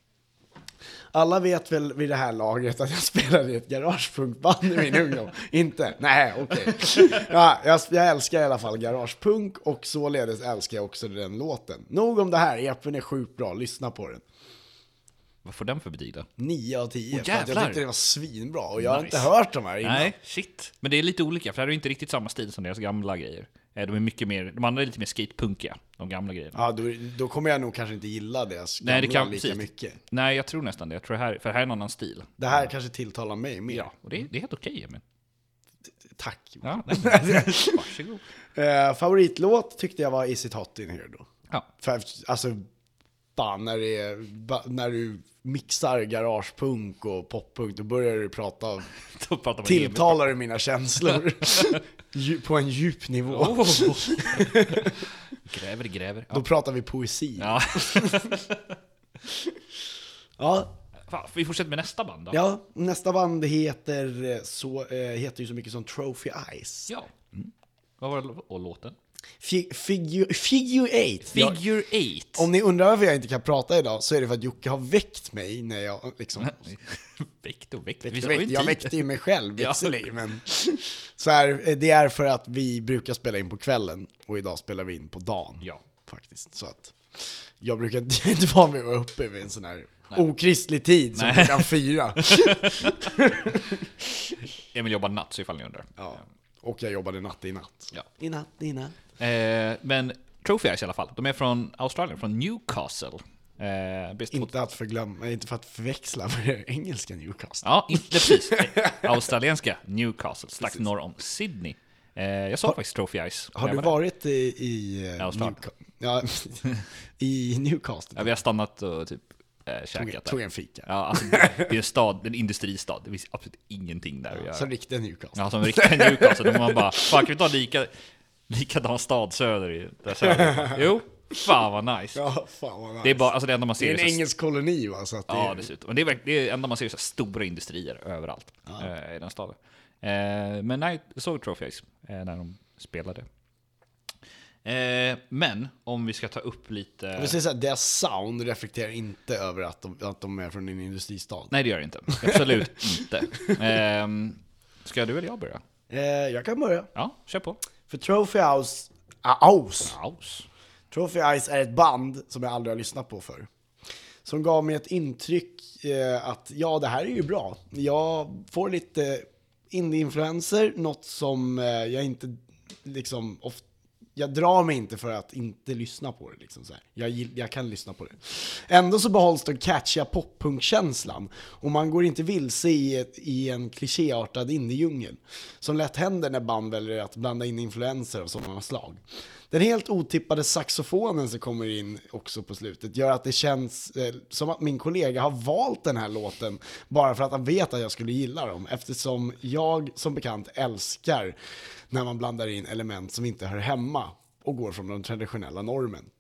Speaker 1: alla vet väl vid det här laget att jag (laughs) spelade i ett garagepunkband i min ungdom? Inte? Nej, okej. (laughs) Ja, jag, jag älskar i alla fall garagepunk och således älskar jag också den låten. Nog om det här, EPn är sjukt bra, lyssna på den.
Speaker 2: vad får den för betyg då?
Speaker 1: 9 av 10,
Speaker 2: Åh,
Speaker 1: för att jag tyckte det var svinbra och jag har
Speaker 2: Nice.
Speaker 1: inte hört de här innan.
Speaker 2: Nej, shit. Men det är lite olika, för det här är inte riktigt samma stil som deras gamla grejer. Eh, De är mycket mer, de andra är lite mer skatepunkiga, de gamla grejerna.
Speaker 1: Ja, då, då kommer jag nog kanske inte gilla deras gamla
Speaker 2: Nej, det kan,
Speaker 1: lika
Speaker 2: precis.
Speaker 1: mycket.
Speaker 2: Nej, jag tror nästan det. Jag tror det här, för det här är en annan stil.
Speaker 1: Det här kanske tilltalar mig mer.
Speaker 2: Ja, och det, det är helt okej, men
Speaker 1: Tack.
Speaker 2: ja, nej, (laughs) Varsågod.
Speaker 1: Eh, favoritlåt tyckte jag var Is It Hot In Here då.
Speaker 2: Ja.
Speaker 1: För, alltså, rappa när, det är, när du mixar garagepunk och poppunk, då börjar du prata, (laughs)
Speaker 2: Då pratar
Speaker 1: tilltalar du mina känslor (laughs) på en djup nivå.
Speaker 2: Oh. (laughs) gräver, gräver.
Speaker 1: Då
Speaker 2: Ja.
Speaker 1: pratar vi poesi. Ja.
Speaker 2: ja. Fan, vi fortsätter med nästa band då.
Speaker 1: Ja, nästa band heter, eh, så, eh, heter ju så mycket som Trophy Eyes.
Speaker 2: Ja. Vad var det och låten?
Speaker 1: Fi- Figure, figure eight. Jag,
Speaker 2: Figure 8.
Speaker 1: om ni undrar varför jag inte kan prata idag så är det för att Jocke har väckt mig när jag liksom... (laughs)
Speaker 2: Väckt och väckt. Vi
Speaker 1: Väckt, jag väckte ju mig själv (laughs) visserligen, men... Så här, eh, det är för att vi brukar spela in på kvällen och idag spelar vi in på dagen.
Speaker 2: Ja.
Speaker 1: Faktiskt, så att... Jag brukar (laughs) inte vara med och vara uppe vid en sån här okristlig tid som
Speaker 2: Nej.
Speaker 1: klockan fyra.
Speaker 2: Emil jobbar natt, så ifall ni undrar.
Speaker 1: Ja. Och jag jobbade natt i natt.
Speaker 2: Ja.
Speaker 1: I natt, i natt.
Speaker 2: Eh, men Trophy Eyes i alla fall. De är från Australien, från Newcastle. Eh,
Speaker 1: Inte att förglömma, inte för att förväxla med det engelska Newcastle.
Speaker 2: Ja, inte precis. (laughs) Australienska Newcastle, strax norr om Sydney. Eh, jag såg faktiskt Trophy Eyes.
Speaker 1: Har du varit i, i eh,
Speaker 2: Australien.
Speaker 1: Newca- ja, (laughs) i Newcastle?
Speaker 2: Ja, vi har stannat och typ eh,
Speaker 1: tog,
Speaker 2: käkat
Speaker 1: tog
Speaker 2: där.
Speaker 1: en fika.
Speaker 2: Ja, alltså, (laughs) det är en stad, en industristad. Det finns absolut ingenting där att göra.
Speaker 1: Som riktiga Newcastle.
Speaker 2: Ja, som riktiga Newcastle. Då man bara, fan kan vi ta lika, likadan stad söder där? Jo, fan vad nice.
Speaker 1: Ja, fan vad nice.
Speaker 2: Det är bara, alltså det enda man
Speaker 1: Det
Speaker 2: ser
Speaker 1: är en
Speaker 2: så-
Speaker 1: engelsk koloni va? Så att det
Speaker 2: Ja,
Speaker 1: är,
Speaker 2: dessutom. Men det är, det enda man ser så stora industrier överallt eh, i den staden. Eh, men nej, jag såg Trophy Eyes eh, när de spelade. Eh, men om vi ska ta upp lite...
Speaker 1: Jag vill säga så här, deras sound reflekterar inte över att de, att de är från en industristad.
Speaker 2: Nej, det gör det inte. Absolut (laughs) inte. Eh, ska du eller jag börja?
Speaker 1: Eh, jag kan börja.
Speaker 2: Ja, kör på.
Speaker 1: För Trophy House, ah, House.
Speaker 2: Paus.
Speaker 1: Trophy Eyes är ett band som jag aldrig har lyssnat på för. Som gav mig ett intryck eh, att ja, det här är ju bra. Jag får lite indie-influenser, något som eh, jag inte liksom ofta jag drar mig inte för att inte lyssna på det. Liksom så här. Jag, jag kan lyssna på det. Ändå så behålls den catchiga poppunkkänslan och man går inte vilse i, ett, i en klichéartad indiedjungel. Som lätt händer när band väljer att blanda in influenser av sådana slag. Den helt otippade saxofonen som kommer in också på slutet gör att det känns eh, som att min kollega har valt den här låten bara för att han vet att jag skulle gilla dem. Eftersom jag som bekant älskar när man blandar in element som inte hör hemma och går från den traditionella normen.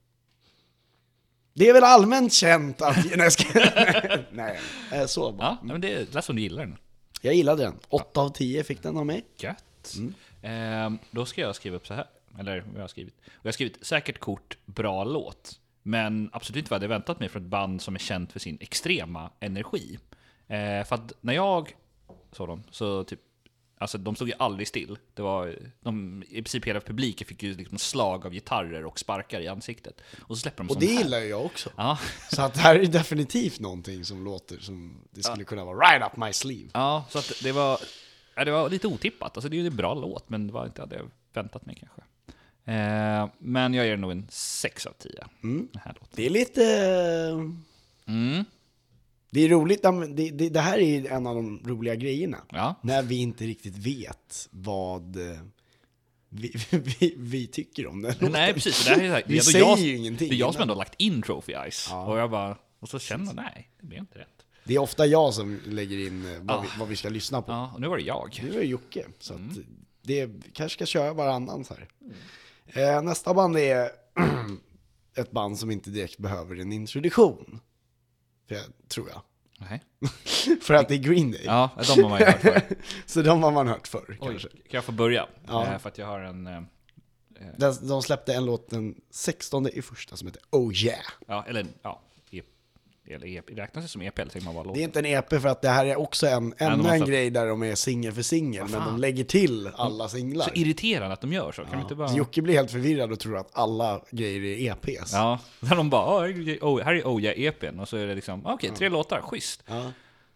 Speaker 1: Det är väl allmänt känt att... (laughs) Nej, ska... (laughs) Nej så bara.
Speaker 2: Ja, men det lät som du gillar den.
Speaker 1: Jag gillade den. 8 av 10 fick den av mig.
Speaker 2: Gött. Ehm, då ska jag skriva upp så här. Eller vad jag har skrivit. Jag har skrivit säkert kort, bra låt. Men absolut inte vad jag hade väntat mig från ett band som är känt för sin extrema energi. Eh, för att när jag såg dem så typ Alltså de stod ju aldrig still. Det var, de, I princip hela publiken fick ju liksom slag av gitarrer och sparkar i ansiktet. Och så släpper de
Speaker 1: Och det
Speaker 2: här.
Speaker 1: gillar ju jag också.
Speaker 2: Ja,
Speaker 1: Så att det här är definitivt någonting som låter som det skulle kunna vara right up my sleeve.
Speaker 2: ja, så att det var, ja, det var lite otippat. Alltså det är ju en bra låt, men det var inte det jag väntat mig kanske. Eh, men jag ger nog en 6 av 10. Den här låten.
Speaker 1: Det är lite...
Speaker 2: Mm.
Speaker 1: Det är roligt, ja, det, det, det här är en av de roliga grejerna.
Speaker 2: Ja.
Speaker 1: När vi inte riktigt vet vad eh, vi, (laughs) vi, vi tycker om den.
Speaker 2: Nej, precis. Det här är, så här,
Speaker 1: Vi säger
Speaker 2: jag,
Speaker 1: ju ingenting
Speaker 2: Det är jag som ändå har lagt in Trophy Eyes. Och jag bara, och så känner jag, nej, det blev inte rätt.
Speaker 1: Det är ofta jag som lägger in eh, vad,
Speaker 2: Ja.
Speaker 1: vi, vad vi ska lyssna på.
Speaker 2: Ja, och nu var det jag.
Speaker 1: Nu är det Jocke, så
Speaker 2: Mm.
Speaker 1: det vi kanske ska köra varannan så här. Eh, nästa band är (clears throat) ett band som inte direkt behöver en introduktion. För jag, tror jag.
Speaker 2: Nej. (laughs)
Speaker 1: För att det är Green Day.
Speaker 2: Ja, de har man ju hört förr. (laughs)
Speaker 1: Så de har man hört förr
Speaker 2: Oj,
Speaker 1: kanske.
Speaker 2: kan jag få börja?
Speaker 1: Ja.
Speaker 2: Eh, för att jag har en... eh,
Speaker 1: De, de släppte en låt den 16 i första som heter Oh Yeah.
Speaker 2: Ja, eller ja, eller EP, räknas det som EP eller tänker man bara låt?
Speaker 1: Det är inte en EP för att det här är också en, ännu
Speaker 2: har
Speaker 1: en grej där de är singel för singel, men de lägger till alla singlar.
Speaker 2: Så irriterande att de gör så, kan vi inte bara...
Speaker 1: Så Jocke blir helt förvirrad och tror att alla grejer är EPs.
Speaker 2: Ja, (laughs) när de bara "Åh, här är- oh, här är Oh Yeah EPn och så är det liksom, okej, tre låtar, schysst.
Speaker 1: Ja.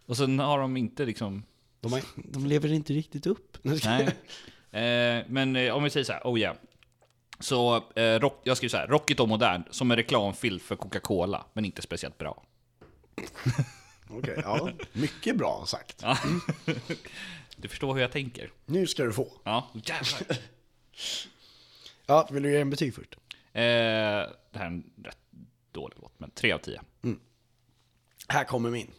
Speaker 2: Och sen har de inte liksom,
Speaker 1: De, har, de lever inte riktigt upp. (laughs)
Speaker 2: nej. eh, men eh, om vi säger så här, Oh Yeah. Så, eh, rock, jag skriver så här, rockigt och modern, som en reklamfilm för Coca-Cola, men inte speciellt bra.
Speaker 1: Okej, ja. Mycket bra sagt.
Speaker 2: Ja. (laughs) Du förstår hur jag tänker.
Speaker 1: Nu ska du få.
Speaker 2: Ja, jävlar.
Speaker 1: Ja, vill du ge en betyg först?
Speaker 2: Eh, det här är en rätt dålig låt, men 3 av 10.
Speaker 1: Här kommer min.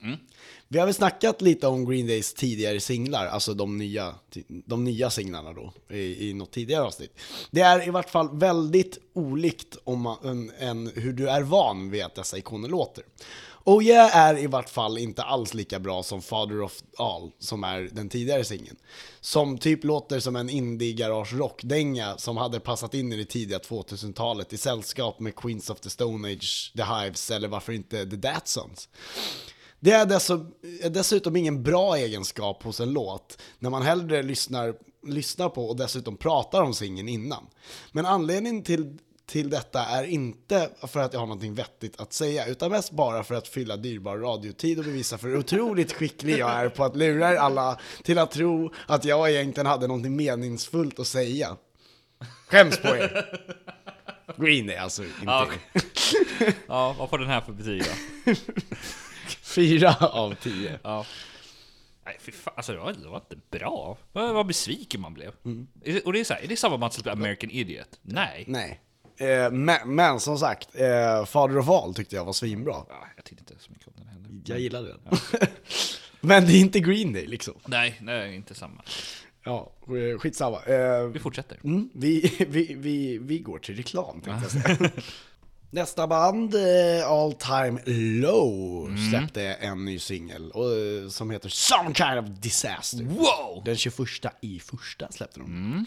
Speaker 1: Vi har väl snackat lite om Green Days tidigare singlar, alltså de nya, de nya singlarna då, i, i något tidigare avsnitt. Det är i vart fall väldigt olikt om man, än, än hur du är van vid att dessa ikoner låter. Oh yeah är i vart fall inte alls lika bra som Father of All, som är den tidigare singeln. Som typ låter som en indie garage rockdänga som hade passat in i det tidiga 2000-talet i sällskap med Queens of the Stone Age, The Hives eller varför inte The Datsons. Det är, dessutom ingen bra egenskap hos en låt när man hellre lyssnar, lyssnar på och dessutom pratar om singeln innan. Men anledningen till, till detta är inte för att jag har någonting vettigt att säga, utan mest bara för att fylla dyrbar radiotid och bevisa för hur otroligt skicklig jag är på att lura er alla till att tro att jag egentligen hade någonting meningsfullt att säga. Skäms på er! Green är alltså inte...
Speaker 2: Ja, ja, vad får den här för betyg då?
Speaker 1: Fyra av tio.
Speaker 2: Ja. Nej, fy fan, alltså det var, det var inte bra. Vad, vad besviken man blev. Det- Och det är så här, är det samma match som American Idiot? Nej.
Speaker 1: Nej. Eh, men, men som sagt, eh, Father of All tyckte jag var svinbra.
Speaker 2: Ja, jag tyckte inte så mycket om den heller.
Speaker 1: Jag gillade den. (laughs) men det är inte Green Day liksom.
Speaker 2: Nej, nej, inte samma.
Speaker 1: Ja, eh, skitsamma. Eh,
Speaker 2: Vi fortsätter.
Speaker 1: mm, vi, (laughs) vi, vi, vi går till reklam tänkte jag säga. (laughs) Nästa band, All Time Low, släppte en ny singel som heter Some Kind of Disaster.
Speaker 2: Wow!
Speaker 1: Den 21 i första släppte de.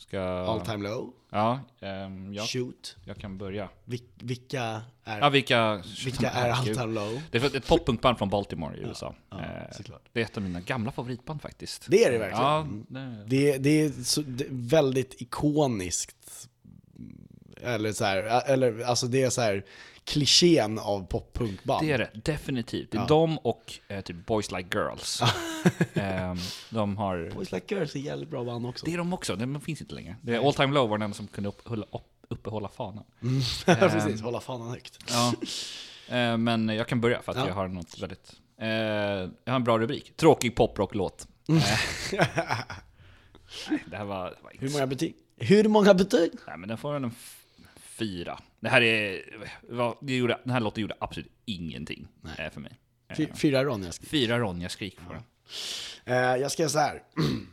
Speaker 2: Ska...
Speaker 1: All Time Low,
Speaker 2: Ja, ehm, jag,
Speaker 1: Shoot.
Speaker 2: jag kan börja.
Speaker 1: Vil- vilka är,
Speaker 2: Ja, vilka...
Speaker 1: vilka är All. Time Low?
Speaker 2: Det är ett poppunkband från Baltimore i USA.
Speaker 1: ja,
Speaker 2: Eh,
Speaker 1: såklart.
Speaker 2: det är ett av mina gamla favoritband faktiskt.
Speaker 1: Det är det verkligen.
Speaker 2: Ja,
Speaker 1: Mm.
Speaker 2: det,
Speaker 1: Det, det är så, det är väldigt ikoniskt. Eller så här, eller alltså det är så här klichén av poppunkband.
Speaker 2: det är det definitivt. Det är de och eh, typ Boys Like Girls. (laughs) Ehm, de har...
Speaker 1: Boys Like Girls är jävligt bra band också.
Speaker 2: Det är de också, de finns inte längre. Det är All Time Low var den som kunde upp, hålla, upp, uppehålla fanan. (laughs)
Speaker 1: Precis, hålla fanan högt.
Speaker 2: Ja. Eh, men jag kan börja för att
Speaker 1: Ja.
Speaker 2: jag har något väldigt... Eh, jag har en bra rubrik. Tråkig poprocklåt. Eh, (laughs) nej, det här var... Det var inte
Speaker 1: Hur många betyg? Hur många betyg?
Speaker 2: Nej, men den får en fyra. Det här är... Vad, det gjorde, den här låten gjorde absolut ingenting eh, för mig. Eh,
Speaker 1: Fy- Fyra Ronja.
Speaker 2: fyra Ronja skrik på den.
Speaker 1: Eh, jag ska säga så här. (clears throat)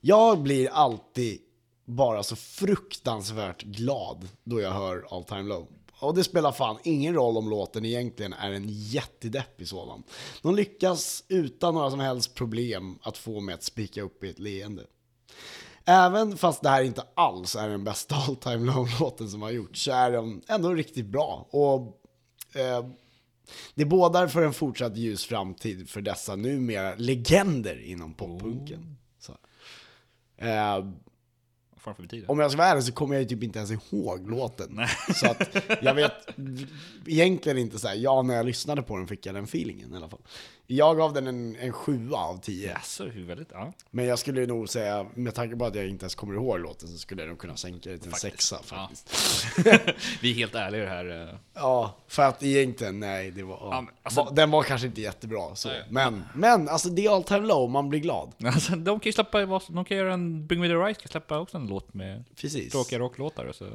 Speaker 1: Jag blir alltid bara så fruktansvärt glad då jag hör All Time Low. Och det spelar fan ingen roll om låten egentligen är en jättedeppig sådan. De lyckas utan några som helst problem att få mig att spika upp i ett leende. Även fast det här inte alls är den bästa (laughs) All Time Low-låten som har gjorts så är den ändå riktigt bra. Och eh, det bådar för en fortsatt ljus framtid för dessa numera legender inom poppunken. Så. Eh, om jag ska vara ärlig så kommer jag ju typ inte ens ihåg låten. (laughs) Så att jag vet egentligen inte så här, ja när jag lyssnade på den fick jag den feelingen i alla fall. Jag gav den en, en sjua av tio.
Speaker 2: Jaså, hur väldigt... Ja.
Speaker 1: Men jag skulle nog säga, med tanke på att jag inte ens kommer ihåg låten så skulle jag nog kunna sänka det till en
Speaker 2: Faktiskt.
Speaker 1: sexa
Speaker 2: Ja.
Speaker 1: faktiskt. (laughs)
Speaker 2: Vi är helt ärliga i det här. eh.
Speaker 1: Ja, för att egentligen, nej, det var,
Speaker 2: Ja, men alltså-
Speaker 1: den var kanske inte jättebra så.
Speaker 2: Nej.
Speaker 1: Men, men alltså det är all time low, man blir glad. (laughs)
Speaker 2: Alltså, de kan ju släppa, de kan göra en, Bring Me The Right kan släppa också en låt med
Speaker 1: Precis.
Speaker 2: tråkiga rocklåtar. Så.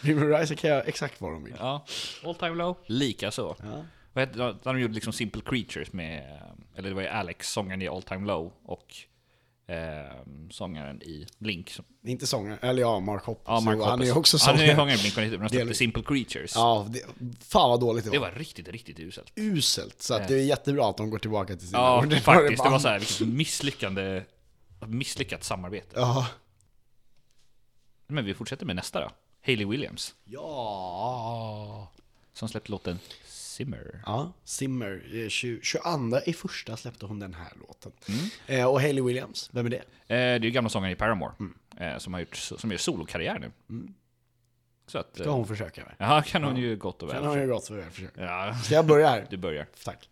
Speaker 1: River Rise kan göra exakt vad de vill.
Speaker 2: Ja, All Time Low, lika så.
Speaker 1: Ja.
Speaker 2: Vad hette, de- de gjorde liksom Simple Creatures med, eller det var ju Alex, sångaren i All Time Low, och eh, sångaren i Blink. som-
Speaker 1: Inte sångaren, eller ja, Mark Hoppus.
Speaker 2: Ja, Mark
Speaker 1: Jo, han är ju
Speaker 2: Hoppus.
Speaker 1: också
Speaker 2: Han är ju
Speaker 1: sångare.
Speaker 2: sångare i Blink, men de släppte. Simple Creatures.
Speaker 1: Ja, det, fan vad dåligt det var.
Speaker 2: Det var riktigt, riktigt uselt.
Speaker 1: uselt. Så att det är jättebra att de går tillbaka till sina
Speaker 2: Ja,
Speaker 1: ordinarie (laughs)
Speaker 2: faktiskt. Det var så här, vilket misslyckande, misslyckat samarbete.
Speaker 1: Ja.
Speaker 2: Men vi fortsätter med nästa då. Hayley Williams,
Speaker 1: Ja.
Speaker 2: som släppte låten Simmer.
Speaker 1: Ja, Simmer. eh, 20, 22 i första släppte hon den här låten.
Speaker 2: Mm.
Speaker 1: Eh, och Hayley Williams, vem är det?
Speaker 2: Eh, det är ju gamla sångaren i Paramore,
Speaker 1: Mm.
Speaker 2: eh, som har gjort, som gör solokarriär nu. Så att,
Speaker 1: Ska
Speaker 2: eh,
Speaker 1: hon försöka med?
Speaker 2: ja, kan hon ju gott och väl.
Speaker 1: Den har ju gått så väl försöka.
Speaker 2: Ja,
Speaker 1: Ska jag börja här? (laughs)
Speaker 2: du börjar.
Speaker 1: Tack.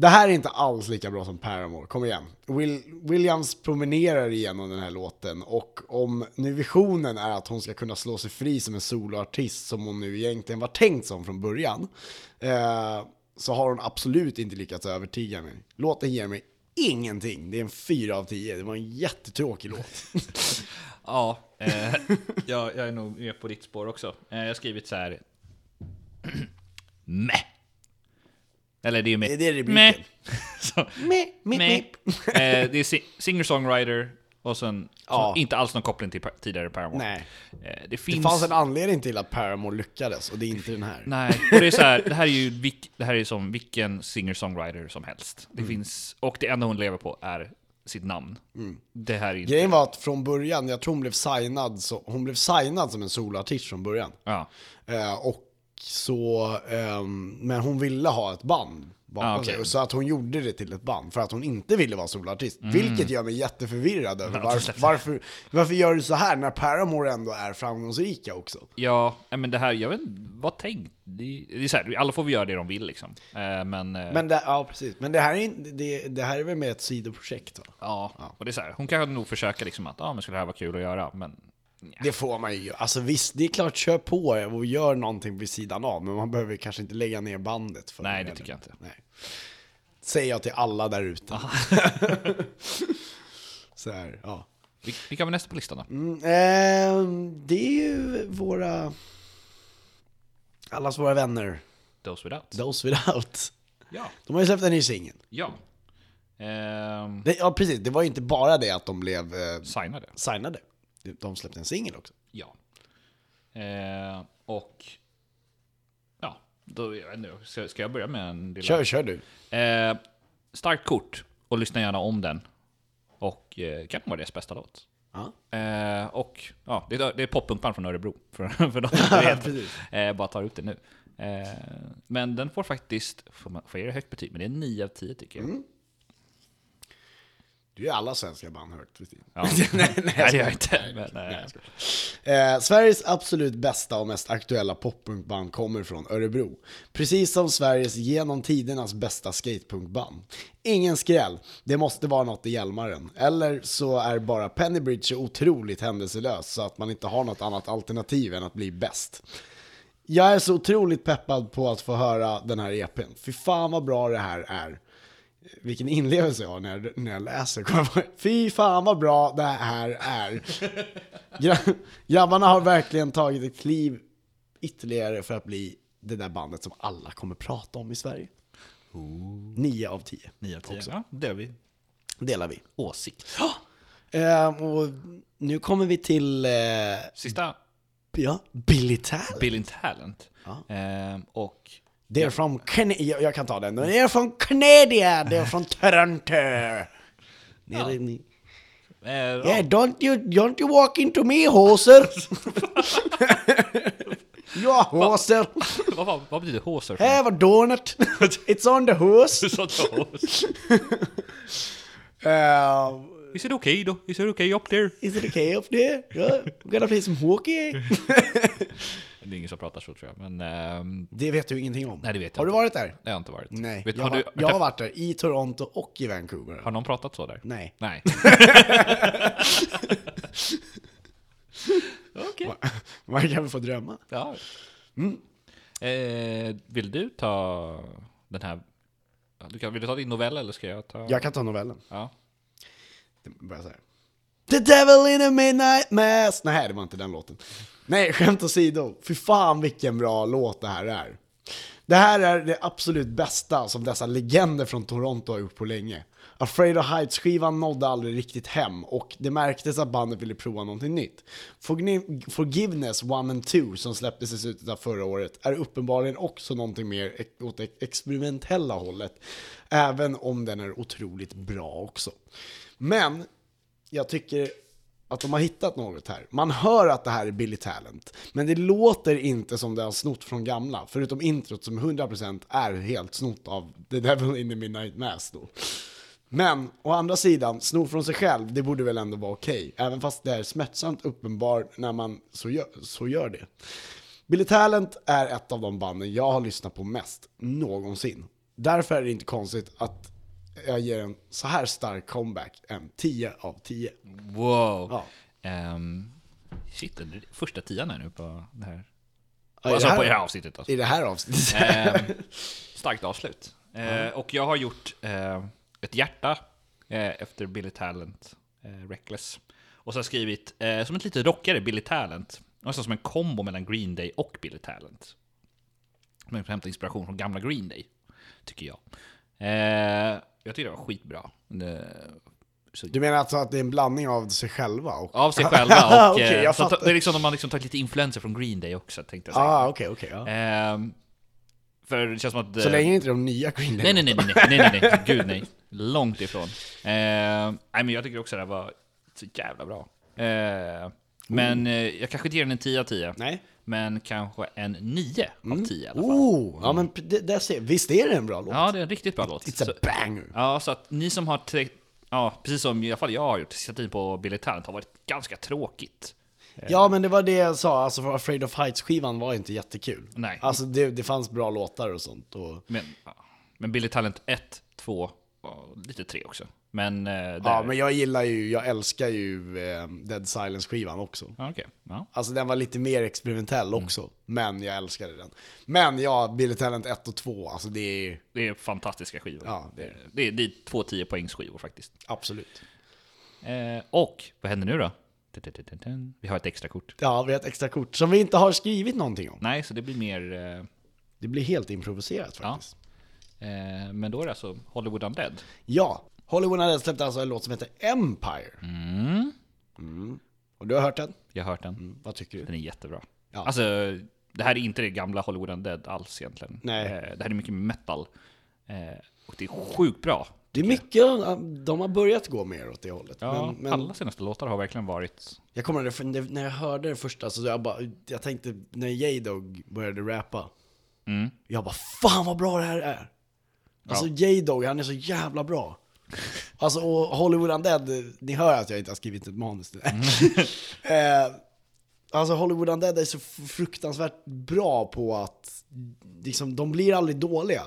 Speaker 1: Det här är inte alls lika bra som Paramore, kom igen. Will, Williams promenerar igenom den här låten och om nu visionen är att hon ska kunna slå sig fri som en soloartist som hon nu egentligen var tänkt som från början, eh, så har hon absolut inte lyckats övertyga mig. Låten ger mig ingenting, det är en 4 av 10 det var en jättetråkig låt. (laughs)
Speaker 2: Ja, eh, jag, jag är nog med på ditt spår också. Eh, jag har skrivit så här. (clears throat) Meh. Eller det är ju med
Speaker 1: Det är rubriken. (laughs)
Speaker 2: Meh.
Speaker 1: Meh, meh.
Speaker 2: Eh, det är si- singer-songwriter och sen
Speaker 1: Ja.
Speaker 2: inte alls någon koppling till tidigare Paramore.
Speaker 1: Nej.
Speaker 2: Eh, det
Speaker 1: Det
Speaker 2: finns...
Speaker 1: fanns en anledning till att Paramore lyckades, och det är inte den här.
Speaker 2: Nej, och det är så här, det här är ju vilk, det här är som vilken singer-songwriter som helst. Det
Speaker 1: Mm.
Speaker 2: finns, och det enda hon lever på är sitt namn. Det här är inte...
Speaker 1: Grejen var att från början, jag tror hon blev signad, så, hon blev signad som en soloartist från början.
Speaker 2: Ja.
Speaker 1: Eh, och så, ehm, men hon ville ha ett band bakom
Speaker 2: Ah, okej.
Speaker 1: sig. Så att hon gjorde det till ett band för att hon inte ville vara soloartist. Vilket gör mig jätteförvirrad över varför, varför, varför gör du så här när Paramore ändå är framgångsrika också?
Speaker 2: Ja, nej, men det här, jag vet vad tänkt? Det, det är så här, alla får vi göra det de vill liksom. Eh, men, eh,
Speaker 1: Men det, ja, precis. Men det här är, det, det här är väl med ett sidoprojekt va?
Speaker 2: ja, och det är så här, hon kan nog försöka liksom att, ja men skulle det här vara kul att göra, men
Speaker 1: Det får man ju. Alltså visst, det är klart, kör på och gör någonting vid sidan av. Men man behöver kanske inte lägga ner bandet för
Speaker 2: Nej, det
Speaker 1: heller.
Speaker 2: tycker jag inte.
Speaker 1: Nej. Säger jag till alla där ute. (laughs) så här, ja.
Speaker 2: vi- vilka var nästa på listan då?
Speaker 1: Mm, ehm, det är ju våra... Allas våra vänner,
Speaker 2: Those Without?
Speaker 1: Those Without.
Speaker 2: Ja.
Speaker 1: De har ju släppt en ny singel.
Speaker 2: Ja. Ehm,
Speaker 1: Det- Ja, precis. Det var ju inte bara det att de blev eh,
Speaker 2: signade.
Speaker 1: signade. De släppte en singel också.
Speaker 2: Ja. Eh, och... Ja, då, jag vet inte, ska, ska jag börja med en lilla...
Speaker 1: Kör, kör du.
Speaker 2: Eh, starkt kort, och lyssna gärna om den. Och eh, kan vara deras bästa låt.
Speaker 1: Ja.
Speaker 2: Eh, och ja, det är, det är poppunkband från Örebro, för, (laughs) för de vet. eh, bara tar upp det nu. Eh, men den får faktiskt, får, man, får jag det högt betyg, men det är 9 av 10 tycker jag.
Speaker 1: Du är alla svenska band högt.
Speaker 2: Ja. (laughs) nej, gör jag inte. Men, eh,
Speaker 1: Eh, Sveriges absolut bästa och mest aktuella poppunkband kommer från Örebro. Precis som Sveriges genom tidernas bästa skatepunkband. Ingen skräll, det måste vara något i Hjälmaren. Eller så är bara Pennybridge så otroligt händelselös så att man inte har något annat alternativ än att bli bäst. Jag är så otroligt peppad på att få höra den här EPn. Fy fan vad bra det här är. Vilken inlevelse jag har när när jag läser. Fy fan vad bra det här är. Gra- Grabbarna har verkligen tagit ett kliv ytterligare för att bli det där bandet som alla kommer prata om i Sverige. Nio av tio.
Speaker 2: 9 av 10. Ja, det vi.
Speaker 1: Delar vi.
Speaker 2: Åsikt.
Speaker 1: Eh, och nu kommer vi till eh,
Speaker 2: Sista,
Speaker 1: ja, Billy Talent.
Speaker 2: Bill in Talent. Eh, och
Speaker 1: They're from Can- jag, jag kan ta den. They're from Canada, they're from Toronto. Nere i-
Speaker 2: eh,
Speaker 1: Yeah, don't you, don't you walk into me, hoser. (laughs) ja, hoser.
Speaker 2: vad, vad, vad betyder håser?
Speaker 1: Have a donut. (laughs) It's on the hose. Uh, (laughs)
Speaker 2: Is it okay då? Is it okay up there?
Speaker 1: is it okay up there? Yeah, we gotta play some hockey. (laughs) (laughs)
Speaker 2: Det är ingen som pratar så tror jag, men ehm,
Speaker 1: Det vet du ingenting om.
Speaker 2: Nej, det vet jag
Speaker 1: Har du
Speaker 2: inte.
Speaker 1: varit där?
Speaker 2: det har jag inte varit.
Speaker 1: Nej,
Speaker 2: Vet,
Speaker 1: jag,
Speaker 2: har,
Speaker 1: har,
Speaker 2: du,
Speaker 1: jag har varit där i Toronto och i Vancouver.
Speaker 2: har någon pratat så där?
Speaker 1: Nej.
Speaker 2: Nej. (laughs) Okej.
Speaker 1: Man kan väl få drömma.
Speaker 2: Ja. Eh, vill du ta den här? Du kan, vill du ta din novell eller ska jag ta?
Speaker 1: Jag kan ta novellen.
Speaker 2: Ja.
Speaker 1: Det börjar så här. The devil in a midnight mass. Nej, det var inte den låten. Nej, skämt åsido. Fy fan vilken bra låt det här är. Det här är det absolut bästa som dessa legender från Toronto har gjort på länge. Afraid of Heights-skivan nådde aldrig riktigt hem och det märktes att bandet ville prova någonting nytt. Forgiveness 1 and 2 som släpptes i slutet av förra året är uppenbarligen också någonting mer åt det experimentella hållet. Även om den är otroligt bra också. Men jag tycker att de har hittat något här. Man hör att det här är Billy Talent, men det låter inte som det har snott från gamla, förutom introt som 100% är helt snott av The Devil in the Midnight Mass då. Men å andra sidan, sno från sig själv, det borde väl ändå vara okej, även fast det är smärtsamt uppenbart när man så gör, så gör det. Billy Talent är ett av de banden jag har lyssnat på mest någonsin. Därför är det inte konstigt att jag ger en så här stark comeback en 10 av 10.
Speaker 2: Wow.
Speaker 1: Ja.
Speaker 2: Ehm, shit, det är första tian här nu på det här.
Speaker 1: Ja,
Speaker 2: alltså
Speaker 1: det här-
Speaker 2: på det här avsnittet. Alltså.
Speaker 1: I det här avsnittet.
Speaker 2: Ehm, starkt avslut. Eh, och jag har gjort eh, ett hjärta eh, efter Billy Talent, eh, Reckless. Och så har jag skrivit, som ett lite rockigare Billy Talent, nästan som en kombo mellan Green Day och Billy Talent. Man kan hämta inspiration från gamla Green Day, tycker jag. Eh, jag tycker det var skitbra. Det, så,
Speaker 1: Du menar alltså att det är en blandning av sig själva? Och...
Speaker 2: av sig (laughs) själva och...
Speaker 1: Okej,
Speaker 2: eh, så det är liksom, de har liksom tagit lite influenser från Green Day också, tänkte jag säga.
Speaker 1: Ah, okej, okej. ja.
Speaker 2: Ehm, för det känns som att...
Speaker 1: Så
Speaker 2: eh,
Speaker 1: länge inte de nya Green Day
Speaker 2: Nej, nej, nej, nej, nej, nej, nej, gud nej. Långt ifrån. Eh, nej, men jag tycker också det här var så jävla bra. Eh, men eh, jag kanske inte ger den en 10 av 10.
Speaker 1: Nej.
Speaker 2: Men kanske en 9 av 10 i alla fall.
Speaker 1: Oh, ja men det, där ser, visst är det en bra låt?
Speaker 2: Ja, det är en riktigt bra låt.
Speaker 1: It's a
Speaker 2: Så,
Speaker 1: banger.
Speaker 2: ja, så att ni som har... Tre, ja, precis som i alla fall jag har gjort, sett in på Billy Talent har varit ganska tråkigt.
Speaker 1: Ja men det var det jag sa, alltså Afraid of Heights-skivan var inte jättekul.
Speaker 2: Nej.
Speaker 1: Alltså det, det fanns bra låtar och sånt. Och,
Speaker 2: Men, men Billy Talent 1, 2 och lite 3 också. Men... Eh, där,
Speaker 1: ja men jag gillar ju, jag älskar ju eh, Dead Silence-skivan också.
Speaker 2: Ja, okej. Ja.
Speaker 1: Alltså den var lite mer experimentell också, men jag älskade den. Men ja, Billy Talent 1 och 2, alltså det är
Speaker 2: Det är fantastiska skivor.
Speaker 1: Ja, det är
Speaker 2: det, är, det är två 10 poängs skivor faktiskt.
Speaker 1: absolut.
Speaker 2: Eh, och vad händer nu då? Vi har ett extra kort.
Speaker 1: Ja, vi har ett extra kort som vi inte har skrivit någonting om.
Speaker 2: Nej, så det blir mer... Eh,
Speaker 1: Det blir helt improviserat
Speaker 2: Ja.
Speaker 1: faktiskt.
Speaker 2: eh, men då är det alltså Hollywood Undead.
Speaker 1: Ja, Hollywood hade släppt alltså en låt som heter Empire. Mm. Och du har hört den?
Speaker 2: Jag har hört den.
Speaker 1: Mm. Vad tycker du?
Speaker 2: Den är jättebra.
Speaker 1: Ja.
Speaker 2: Alltså, det här är inte det gamla Hollywood Undead alls egentligen.
Speaker 1: Nej.
Speaker 2: Eh, det här är mycket metal. Eh, och det är sjukt bra.
Speaker 1: Det är mycket, de har börjat gå mer åt det hållet.
Speaker 2: Ja,
Speaker 1: men, men
Speaker 2: alla senaste låtar har verkligen varit...
Speaker 1: jag kommer ihåg, när jag hörde det första så jag bara, jag tänkte när J-Dog började rappa,
Speaker 2: Mm.
Speaker 1: jag bara fan vad bra det här är. Alltså J-Dog, han är så jävla bra. Alltså och Hollywood Undead, ni hör att jag inte har skrivit ett manus till det. (laughs) eh, alltså Hollywood Undead är så fruktansvärt bra på att, liksom, de blir aldrig dåliga.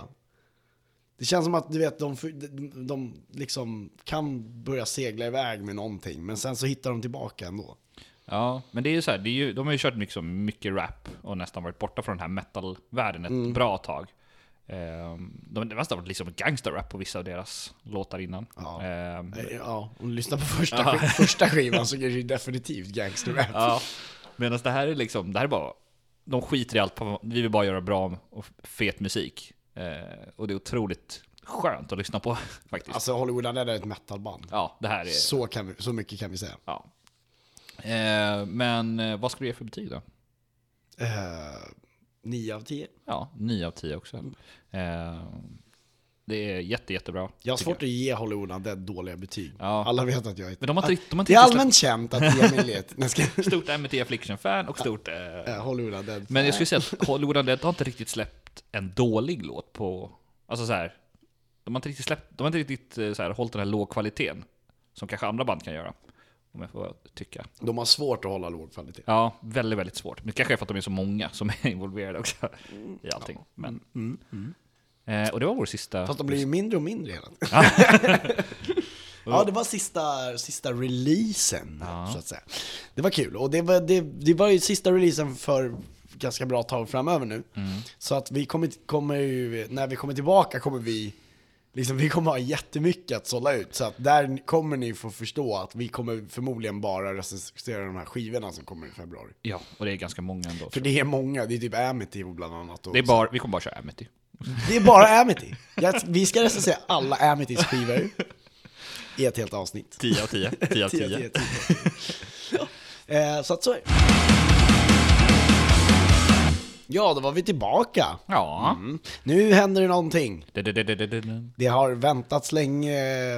Speaker 1: Det känns som att du vet, de, de, de liksom kan börja segla iväg med någonting, men sen så hittar de tillbaka ändå.
Speaker 2: Ja, men det är ju så här, ju, de har ju kört mycket, som mycket rap och nästan varit borta från den här metal-världen ett
Speaker 1: Mm.
Speaker 2: bra tag. Ehm, de, det måste ha varit liksom gangsterrap på vissa av deras låtar innan.
Speaker 1: Ja. Eh, Ja, om du lyssnar på första, första skivan så är det definitivt gangsterrap.
Speaker 2: ja. Medan det här är liksom, det här är bara, de skiter i allt, på- vi vill bara göra bra och fet musik. Eh, och det är otroligt skönt att lyssna på (laughs) faktiskt.
Speaker 1: Alltså Hollywood är ett metalband.
Speaker 2: ja, det här är...
Speaker 1: Så, kan vi, så mycket kan vi säga.
Speaker 2: Ja. Eh, men eh, vad ska du ge för betyg då?
Speaker 1: Uh, 9 av 10.
Speaker 2: Ja, 9 av 10 också. Eh, det är jätte, jättebra.
Speaker 1: Jag har svårt att ge Hollywood Undead dåliga betyg.
Speaker 2: Ja.
Speaker 1: Alla vet att jag är...
Speaker 2: Men de har inte, de har
Speaker 1: det
Speaker 2: inte
Speaker 1: är
Speaker 2: släppt-
Speaker 1: allmänt känt att Emil är ett... (laughs) Ska-
Speaker 2: stort MT Affliction-fan och stort... Eh,
Speaker 1: Hollywood Undead.
Speaker 2: men jag skulle säga att Hollywood Undead har inte riktigt släppt en dålig låt på... Alltså så här, De har inte riktigt släppt... De har inte riktigt eh, så här, hållit den här lågkvaliteten. Som kanske andra band kan göra. Om jag får tycka.
Speaker 1: De har svårt att hålla låg kvalitet.
Speaker 2: Ja, väldigt, väldigt svårt. Men det kanske är för att de är så många som är involverade också i allting. Men, Eh, och det var vår sista...
Speaker 1: Fast de blir ju mindre och mindre hela tiden. Ja, (laughs) det var sista, sista releasen, så att säga. Det var kul, och det var, det, det var ju sista releasen för ganska bra tag framöver nu. Så att vi kommer, kommer ju, när vi kommer tillbaka kommer vi, liksom vi kommer ha jättemycket att sålla ut. Så att där kommer ni få förstå att vi kommer förmodligen bara recensera de här skivorna som kommer i februari.
Speaker 2: Ja, och det är ganska många ändå.
Speaker 1: För det är många, det är typ Amity bland annat.
Speaker 2: Det är bara, vi kommer bara köra Amity. (laughs)
Speaker 1: det är bara Amity. Vi ska recensera alla Amitys skivor i ett helt avsnitt.
Speaker 2: 10 av 10. 10 av (laughs)
Speaker 1: 10 av
Speaker 2: 10.
Speaker 1: 10. ja. eh, så att så är det. Ja, då var vi tillbaka.
Speaker 2: Ja.
Speaker 1: Mm. Nu händer det någonting. Det har väntats länge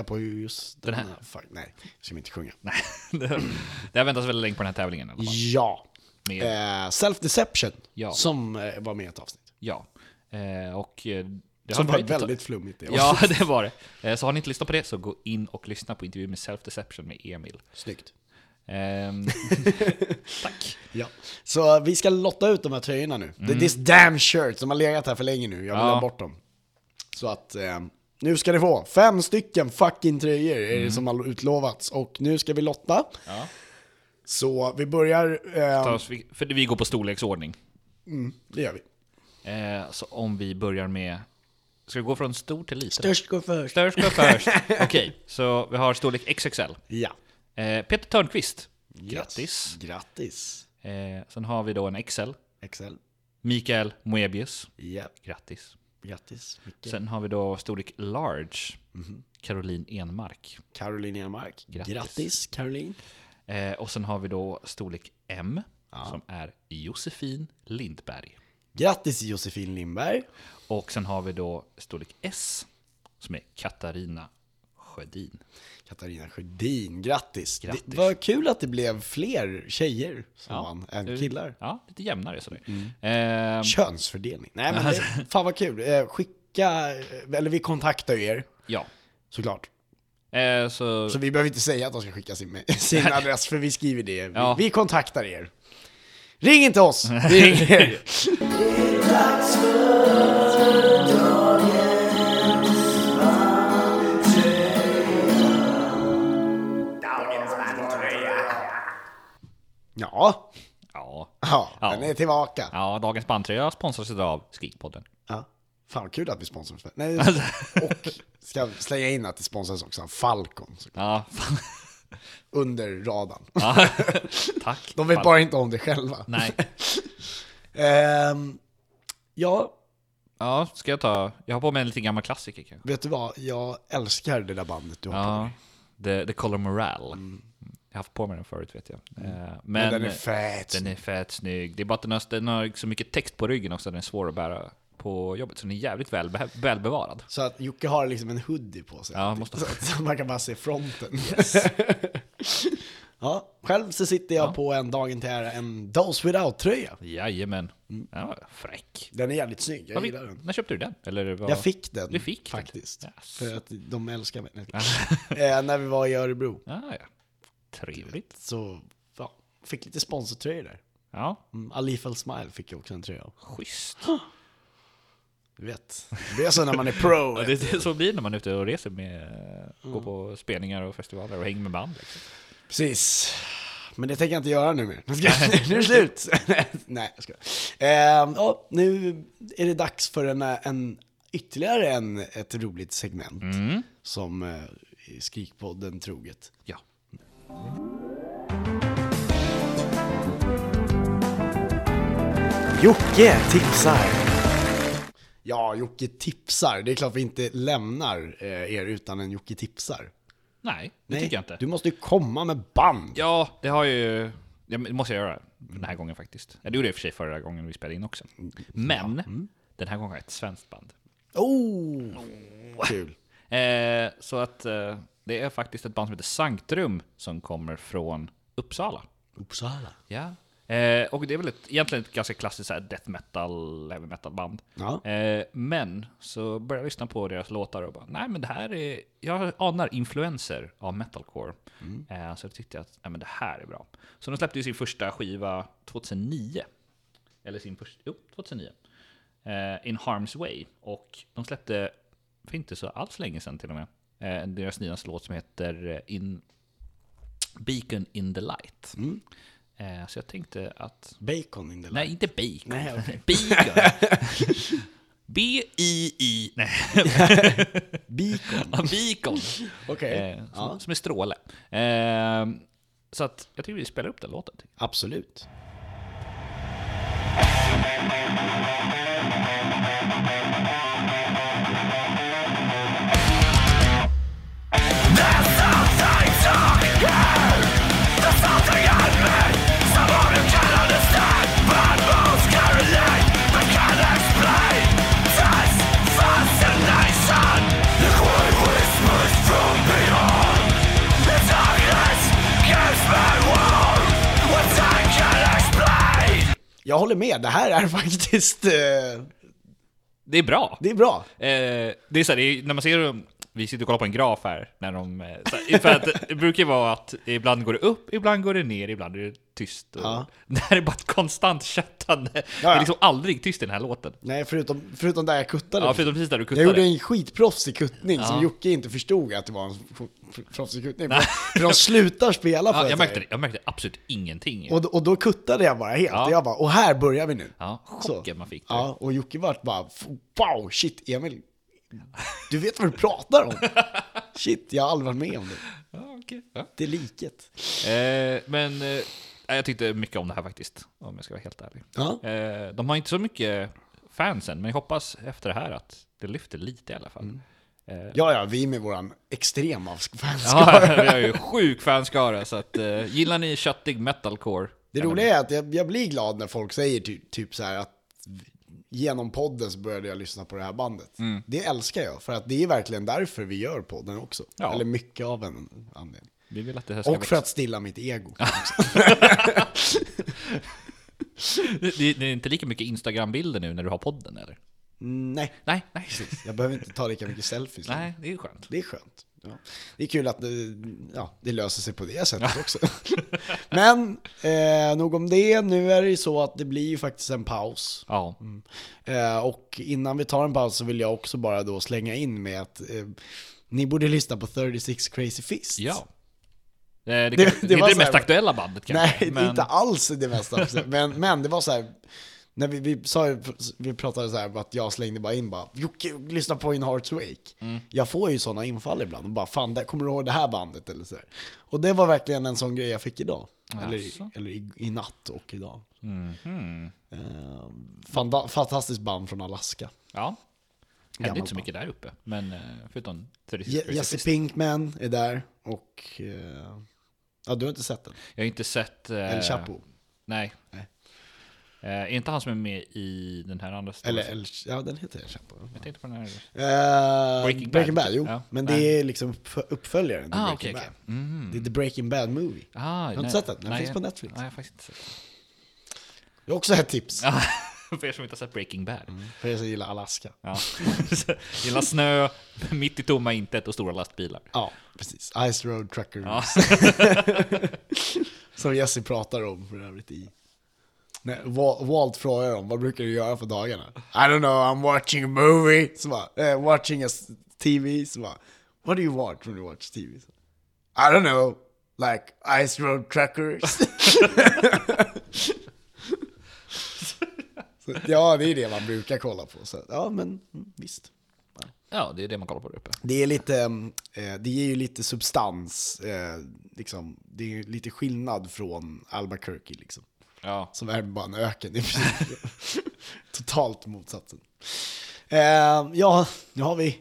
Speaker 1: på just den,
Speaker 2: Den
Speaker 1: här. Fuck, nej, jag ska inte sjunga. (laughs)
Speaker 2: Det har väntats väldigt länge på den här tävlingen i alla fall.
Speaker 1: Ja.
Speaker 2: Med,
Speaker 1: Eh, Self-Deception,
Speaker 2: Ja.
Speaker 1: som eh, var med i ett avsnitt.
Speaker 2: ja. Eh, och eh, det
Speaker 1: Som var väldigt flummigt. Det
Speaker 2: Ja, (laughs) det var det. Eh, Så har ni inte lyssnat på det så gå in och lyssna på intervjun med Self Deception med Emil.
Speaker 1: Snyggt.
Speaker 2: Ehm, (laughs) tack.
Speaker 1: Ja. Så vi ska lotta ut de här tröjorna nu. The This damn shirt som har legat här för länge nu. Jag vill
Speaker 2: Ja.
Speaker 1: ha bort dem. Så att eh, nu ska ni få fem stycken fucking tröjor är det som har utlovats. Och nu ska vi lotta.
Speaker 2: Ja.
Speaker 1: Så vi börjar... Eh,
Speaker 2: oss- För vi går på storleksordning.
Speaker 1: det gör vi.
Speaker 2: Eh, Så om vi börjar med... Ska vi gå från stor till liten?
Speaker 1: Störst går först.
Speaker 2: Störst går först. (laughs) Okej, så vi har storlek XXL.
Speaker 1: Ja.
Speaker 2: Eh, Peter Törnqvist.
Speaker 1: Yes.
Speaker 2: Grattis.
Speaker 1: Grattis.
Speaker 2: Eh, sen har vi då en XL.
Speaker 1: XL.
Speaker 2: Mikael Moebius.
Speaker 1: Ja,
Speaker 2: Grattis.
Speaker 1: grattis Micke.
Speaker 2: Sen har vi då storlek large. Caroline Enmark.
Speaker 1: Caroline Enmark.
Speaker 2: Grattis.
Speaker 1: Grattis Caroline.
Speaker 2: Eh, och sen har vi då storlek M. Som är Josefin Lindberg.
Speaker 1: Grattis Josefin Lindberg.
Speaker 2: Och sen har vi då storlek S. Som är Katarina Sjödin.
Speaker 1: Katarina Sjödin, grattis.
Speaker 2: Grattis.
Speaker 1: Det var kul att det blev fler tjejer som vann än killar.
Speaker 2: Ja, lite jämnare sådär.
Speaker 1: Mm.
Speaker 2: Eh,
Speaker 1: Könsfördelning. Nej men (laughs) det, fan vad kul. Eh, Skicka, eller vi kontaktar ju er,
Speaker 2: ja.
Speaker 1: såklart.
Speaker 2: Eh, så,
Speaker 1: Så vi behöver inte säga att de ska skicka sin, (laughs) sin adress, för vi skriver det. Vi,
Speaker 2: Ja.
Speaker 1: vi kontaktar er. Ring inte oss! (laughs) Vi ringer Ja,
Speaker 2: ja.
Speaker 1: ja,
Speaker 2: Ja.
Speaker 1: den är tillbaka.
Speaker 2: ja, dagens bandtröja sponsras idag av Skrikpodden.
Speaker 1: Ja. Fan vad kul att vi sponsras. Nej, och ska slänga in att det sponsras också av Falcon.
Speaker 2: Ja, fan.
Speaker 1: Under radarn.
Speaker 2: ja. (laughs) Tack.
Speaker 1: De vet
Speaker 2: Fan.
Speaker 1: bara inte om det själva.
Speaker 2: Nej. (laughs)
Speaker 1: Ehm, ja,
Speaker 2: Ja, ska jag ta... Jag har på mig en liten gammal klassiker kanske.
Speaker 1: vet du vad? Jag älskar det där bandet du har på
Speaker 2: Ja,
Speaker 1: dig.
Speaker 2: The, the Color Morale. Jag har haft på mig den förut vet jag. Eh, Men,
Speaker 1: Mm. Men den är fett.
Speaker 2: Den är fett snygg. Det är bara att den har, den har så mycket text på ryggen också, den är svår att bära på jobbet. Så den är jävligt väl, välbevarad.
Speaker 1: Så att Jocke har liksom en hoodie på sig.
Speaker 2: Ja, måste
Speaker 1: så, (laughs) så man kan bara se fronten. (laughs) ja, själv så sitter jag på en dagen till ära en Dose Without-tröja.
Speaker 2: Jajamän. Den var fräck.
Speaker 1: Den är jävligt snygg, jag gillar den.
Speaker 2: När köpte du den? Eller vad?
Speaker 1: Jag fick den
Speaker 2: Du fick den?
Speaker 1: faktiskt.
Speaker 2: Yes.
Speaker 1: För att de älskar mig. (laughs) eh, när vi var i Örebro.
Speaker 2: Ah, ja. Trevligt.
Speaker 1: Så ja, fick lite sponsortröjor där.
Speaker 2: Ja,
Speaker 1: Mm, Alif El Smile fick jag också en tröja av.
Speaker 2: schysst.
Speaker 1: Du vet, det är så när man är pro. (laughs)
Speaker 2: Ja, det, det, så blir det när man är ute och reser med,
Speaker 1: Mm.
Speaker 2: går på spelningar och festivaler och hänger med band. Liksom.
Speaker 1: Precis. Men det tänker jag inte göra nu mer. Nu (laughs) är det slut! (laughs) Nej, jag skojar. Ehm, ja, nu är det dags för en, en ytterligare en, ett roligt segment. Som eh, Skrikpodden troget.
Speaker 2: Ja.
Speaker 1: Jocke tipsar! Ja, Jocke tipsar. Det är klart vi inte lämnar eh, er utan en Jocke tipsar.
Speaker 2: Nej, det tycker jag inte.
Speaker 1: Du måste ju komma med band.
Speaker 2: Ja, det har ju... Det måste jag göra den här gången faktiskt. Ja, det gjorde jag i och för sig förra gången vi spelade in också. Men, den här gången har jag ett svenskt band.
Speaker 1: Oh! Kul.
Speaker 2: Eh, så att eh, det är faktiskt ett band som heter Sanctrum som kommer från Uppsala.
Speaker 1: Uppsala.
Speaker 2: Ja. Eh, och det är väl ett, egentligen ett ganska klassiskt så death metal, heavy metal band.
Speaker 1: Ja.
Speaker 2: Eh, men så började jag lyssna på deras låtar och bara, nej men det här är, jag anar influenser av metalcore. Eh, så jag tyckte att, nej men det här är bra. Så de släppte ju sin första skiva 2009. Eller sin första, jo, 2009. Eh, In Harm's Way. Och de släppte, för inte så alls länge sedan till och med, deras nya låt som heter eh, In Beacon in the Light. Eh, så jag tänkte att
Speaker 1: Bacon in the
Speaker 2: Nej, inte bacon.
Speaker 1: Nej, okej. (laughs)
Speaker 2: Bacon. (laughs) B-I-I. Nej, (laughs)
Speaker 1: Beacon.
Speaker 2: ja, bacon.
Speaker 1: Okej.
Speaker 2: Eh, som,
Speaker 1: Ja.
Speaker 2: som är stråle. Eh, så att jag tycker vi spelar upp den låten.
Speaker 1: Absolut. Jag håller med, det här är (laughs) faktiskt... Eh,
Speaker 2: Det är bra.
Speaker 1: det är bra.
Speaker 2: Eh, det är så här, det är, när man ser dem, vi sitter och kollar på en graf här, när de, eh, så här, för att det brukar ju vara att ibland går det upp, ibland går det ner, ibland är det tyst. Och,
Speaker 1: Ja.
Speaker 2: Det här är bara ett konstant köttande. Det
Speaker 1: ja.
Speaker 2: är liksom aldrig tyst i den här låten.
Speaker 1: Nej, förutom, förutom där jag kuttade.
Speaker 2: Ja, förutom precis där du
Speaker 1: jag
Speaker 2: kuttade.
Speaker 1: gjorde en skitproffsig kuttning som
Speaker 2: Ja.
Speaker 1: Jocke inte förstod att det var en proffsig kuttning. För, för de slutar spela för
Speaker 2: Ja, jag, märkte, det. jag märkte absolut ingenting.
Speaker 1: Och, då- och då kuttade jag bara helt.
Speaker 2: Ja.
Speaker 1: Och jag bara, och här börjar vi nu.
Speaker 2: Ja,
Speaker 1: Så.
Speaker 2: chocken man fick där.
Speaker 1: Ja, och Jocke vart bara, wow, shit, Emil. Du vet vad du pratar om. Shit, jag har aldrig varit med om det.
Speaker 2: Ja, okej. Ja.
Speaker 1: Det är liket.
Speaker 2: Eh, men eh, Jag tyckte mycket om det här faktiskt, om jag ska vara helt ärlig.
Speaker 1: Ja.
Speaker 2: Eh, de har inte så mycket fans än, men jag hoppas efter det här att det lyfter lite i alla fall.
Speaker 1: Mm.
Speaker 2: Eh,
Speaker 1: Ja, ja, vi med våran extrema
Speaker 2: Ja,
Speaker 1: fanskara.
Speaker 2: vi har ju sjuk fanskara, så att, eh, gillar ni köttig metalcore?
Speaker 1: Det roliga är att jag, jag blir glad när folk säger ty, typ så här att genom podden så började jag lyssna på det här bandet.
Speaker 2: Mm.
Speaker 1: Det älskar jag, för att det är verkligen därför vi gör podden också.
Speaker 2: Ja.
Speaker 1: Eller mycket av en anledning.
Speaker 2: Vi vill att det här ska
Speaker 1: Och för att stilla mitt ego. (laughs)
Speaker 2: Det, det, är inte lika mycket Instagram-bilder nu när du har podden, eller?
Speaker 1: Mm, nej,
Speaker 2: Nej, nej.
Speaker 1: jag behöver inte ta lika mycket selfies.
Speaker 2: Nej, det är skönt.
Speaker 1: Det är skönt. Ja. Det är kul att det, ja, det löser sig på det sättet också. (laughs) Men eh, nog om det. Nu är det ju så att det blir ju faktiskt en paus.
Speaker 2: Ja.
Speaker 1: Eh, och innan vi tar en paus så vill jag också bara då slänga in med att eh, ni borde lyssna på 36 Crazy Fists.
Speaker 2: Ja. Eh, Det, (laughs) det,
Speaker 1: Det-
Speaker 2: det, är inte det mest
Speaker 1: här-
Speaker 2: aktuella bandet kanske.
Speaker 1: Nej, det är
Speaker 2: men-
Speaker 1: inte alls det också. men, men det var så här. När vi, vi, sa, vi pratade så här att jag slängde bara in bara Jocke, lyssna på In Hearts Wake.
Speaker 2: Mm.
Speaker 1: Jag får ju sådana infall ibland och bara fan, där, kommer du ihåg det här bandet? Eller så här. Och det var verkligen en sån grej jag fick idag. Eller, i-
Speaker 2: Jaså?
Speaker 1: eller i, i natt och idag.
Speaker 2: Mhm.
Speaker 1: Eh, fanta- fantastiskt band från Alaska.
Speaker 2: Ja. Hände
Speaker 1: Gammalt
Speaker 2: inte så
Speaker 1: band.
Speaker 2: mycket där uppe, men eh, förutom 36
Speaker 1: Je-
Speaker 2: Crazy
Speaker 1: Jesse. Pinkman är där och... eh, ja, du har inte sett den?
Speaker 2: Jag har inte sett... Eh,
Speaker 1: El Chapo.
Speaker 2: Nej.
Speaker 1: Nej.
Speaker 2: Eh, är inte han som är med i den här andra
Speaker 1: Eller El, ja, den heter El Chapo.
Speaker 2: Jag tänkte på den här...
Speaker 1: Eh,
Speaker 2: Breaking
Speaker 1: Breaking,
Speaker 2: Bad,
Speaker 1: Bad, jo.
Speaker 2: ja.
Speaker 1: Men
Speaker 2: Nej.
Speaker 1: det är liksom uppf- uppföljaren till
Speaker 2: Ah,
Speaker 1: Breaking
Speaker 2: okej.
Speaker 1: Bad.
Speaker 2: Mhm.
Speaker 1: Det är The Breaking Bad Movie.
Speaker 2: Ah,
Speaker 1: har inte
Speaker 2: nej.
Speaker 1: sett den? Den
Speaker 2: Nej,
Speaker 1: finns på Netflix.
Speaker 2: Nej, jag har faktiskt inte sett
Speaker 1: Det är också ett tips
Speaker 2: den. (laughs) För er som inte har sett Breaking Bad.
Speaker 1: för er som gillar Alaska.
Speaker 2: Ja. (laughs) Gillar snö, (laughs) mitt i tomma intet och stora lastbilar.
Speaker 1: Ja, precis. Ice Road Truckers.
Speaker 2: Ja.
Speaker 1: Som Jesse pratar om för övrigt i... Nej, Wa- Walt frågar dem, vad brukar du göra på dagarna? I don't know, I'm watching a movie. Så bara, eh, watching a TV. Så bara, what do you watch when you watch TV? Så, I don't know, like Ice Road Truckers. (laughs) så, ja, det är det man brukar kolla på. Så, ja, men mm, visst.
Speaker 2: Ja, det är det man kollar på där uppe.
Speaker 1: Det är lite, eh, det ger ju lite substans, eh, liksom. Det är lite skillnad från Albuquerque liksom.
Speaker 2: Ja.
Speaker 1: Som är bara en öken. (laughs) Totalt motsatsen. Eh, ja, nu har vi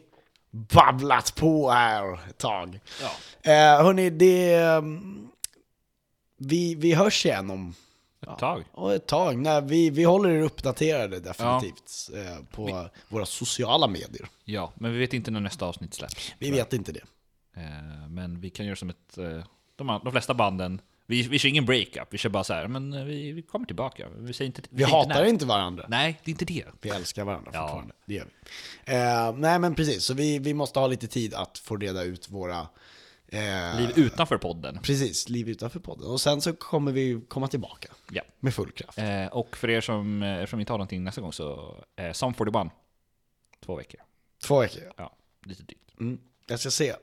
Speaker 1: babblat på här ett tag.
Speaker 2: Ja.
Speaker 1: Eh, hörni, det... ehm, vi, vi hörs igen om
Speaker 2: Ett tag.
Speaker 1: ja, ett tag. Nej, vi, vi håller er uppdaterade definitivt eh, på våra sociala medier.
Speaker 2: Ja, men vi vet inte när nästa avsnitt släpps.
Speaker 1: Vi vet inte det.
Speaker 2: Eh, Men vi kan göra som ett... eh, De, de flesta banden, vi, vi kör ingen breakup, vi kör bara så här, men eh, vi, vi kommer tillbaka. Vi, säger inte,
Speaker 1: Vi
Speaker 2: säger
Speaker 1: hatar
Speaker 2: när.
Speaker 1: inte varandra.
Speaker 2: Nej, det är inte det.
Speaker 1: Vi älskar varandra
Speaker 2: Ja.
Speaker 1: fortfarande. Det gör vi. Eh, nej men precis, så vi, vi måste ha lite tid att få reda ut våra... Eh,
Speaker 2: Liv utanför podden.
Speaker 1: Precis, liv utanför podden. Och sen så kommer vi komma tillbaka
Speaker 2: Ja.
Speaker 1: med full kraft.
Speaker 2: Eh, och för er som, eh, vi inte har någonting nästa gång så, eh, Som 41. Två veckor.
Speaker 1: Två veckor.
Speaker 2: Ja, lite dyrt.
Speaker 1: Mm. Jag ska se.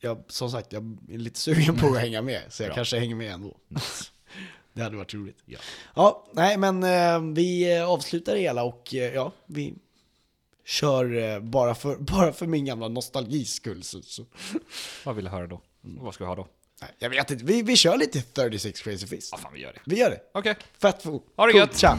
Speaker 1: Jag, som sagt, jag är lite sugen på att hänga med, så jag
Speaker 2: Bra.
Speaker 1: kanske hänger med ändå. (laughs) Det hade varit roligt.
Speaker 2: Ja.
Speaker 1: Ja, nej men eh, vi eh, avslutar det hela och eh, ja, vi kör eh, bara, för, (laughs) bara för min gamla nostalgis skull. Så, så.
Speaker 2: Vad vill du höra då? Vad ska vi ha då?
Speaker 1: Nej, jag vet inte, vi, vi kör lite 36 Crazy Fist.
Speaker 2: Ja, fan vi gör det.
Speaker 1: Vi gör det.
Speaker 2: Okej.
Speaker 1: Fett fort.
Speaker 2: Ha det gött.
Speaker 1: Tja.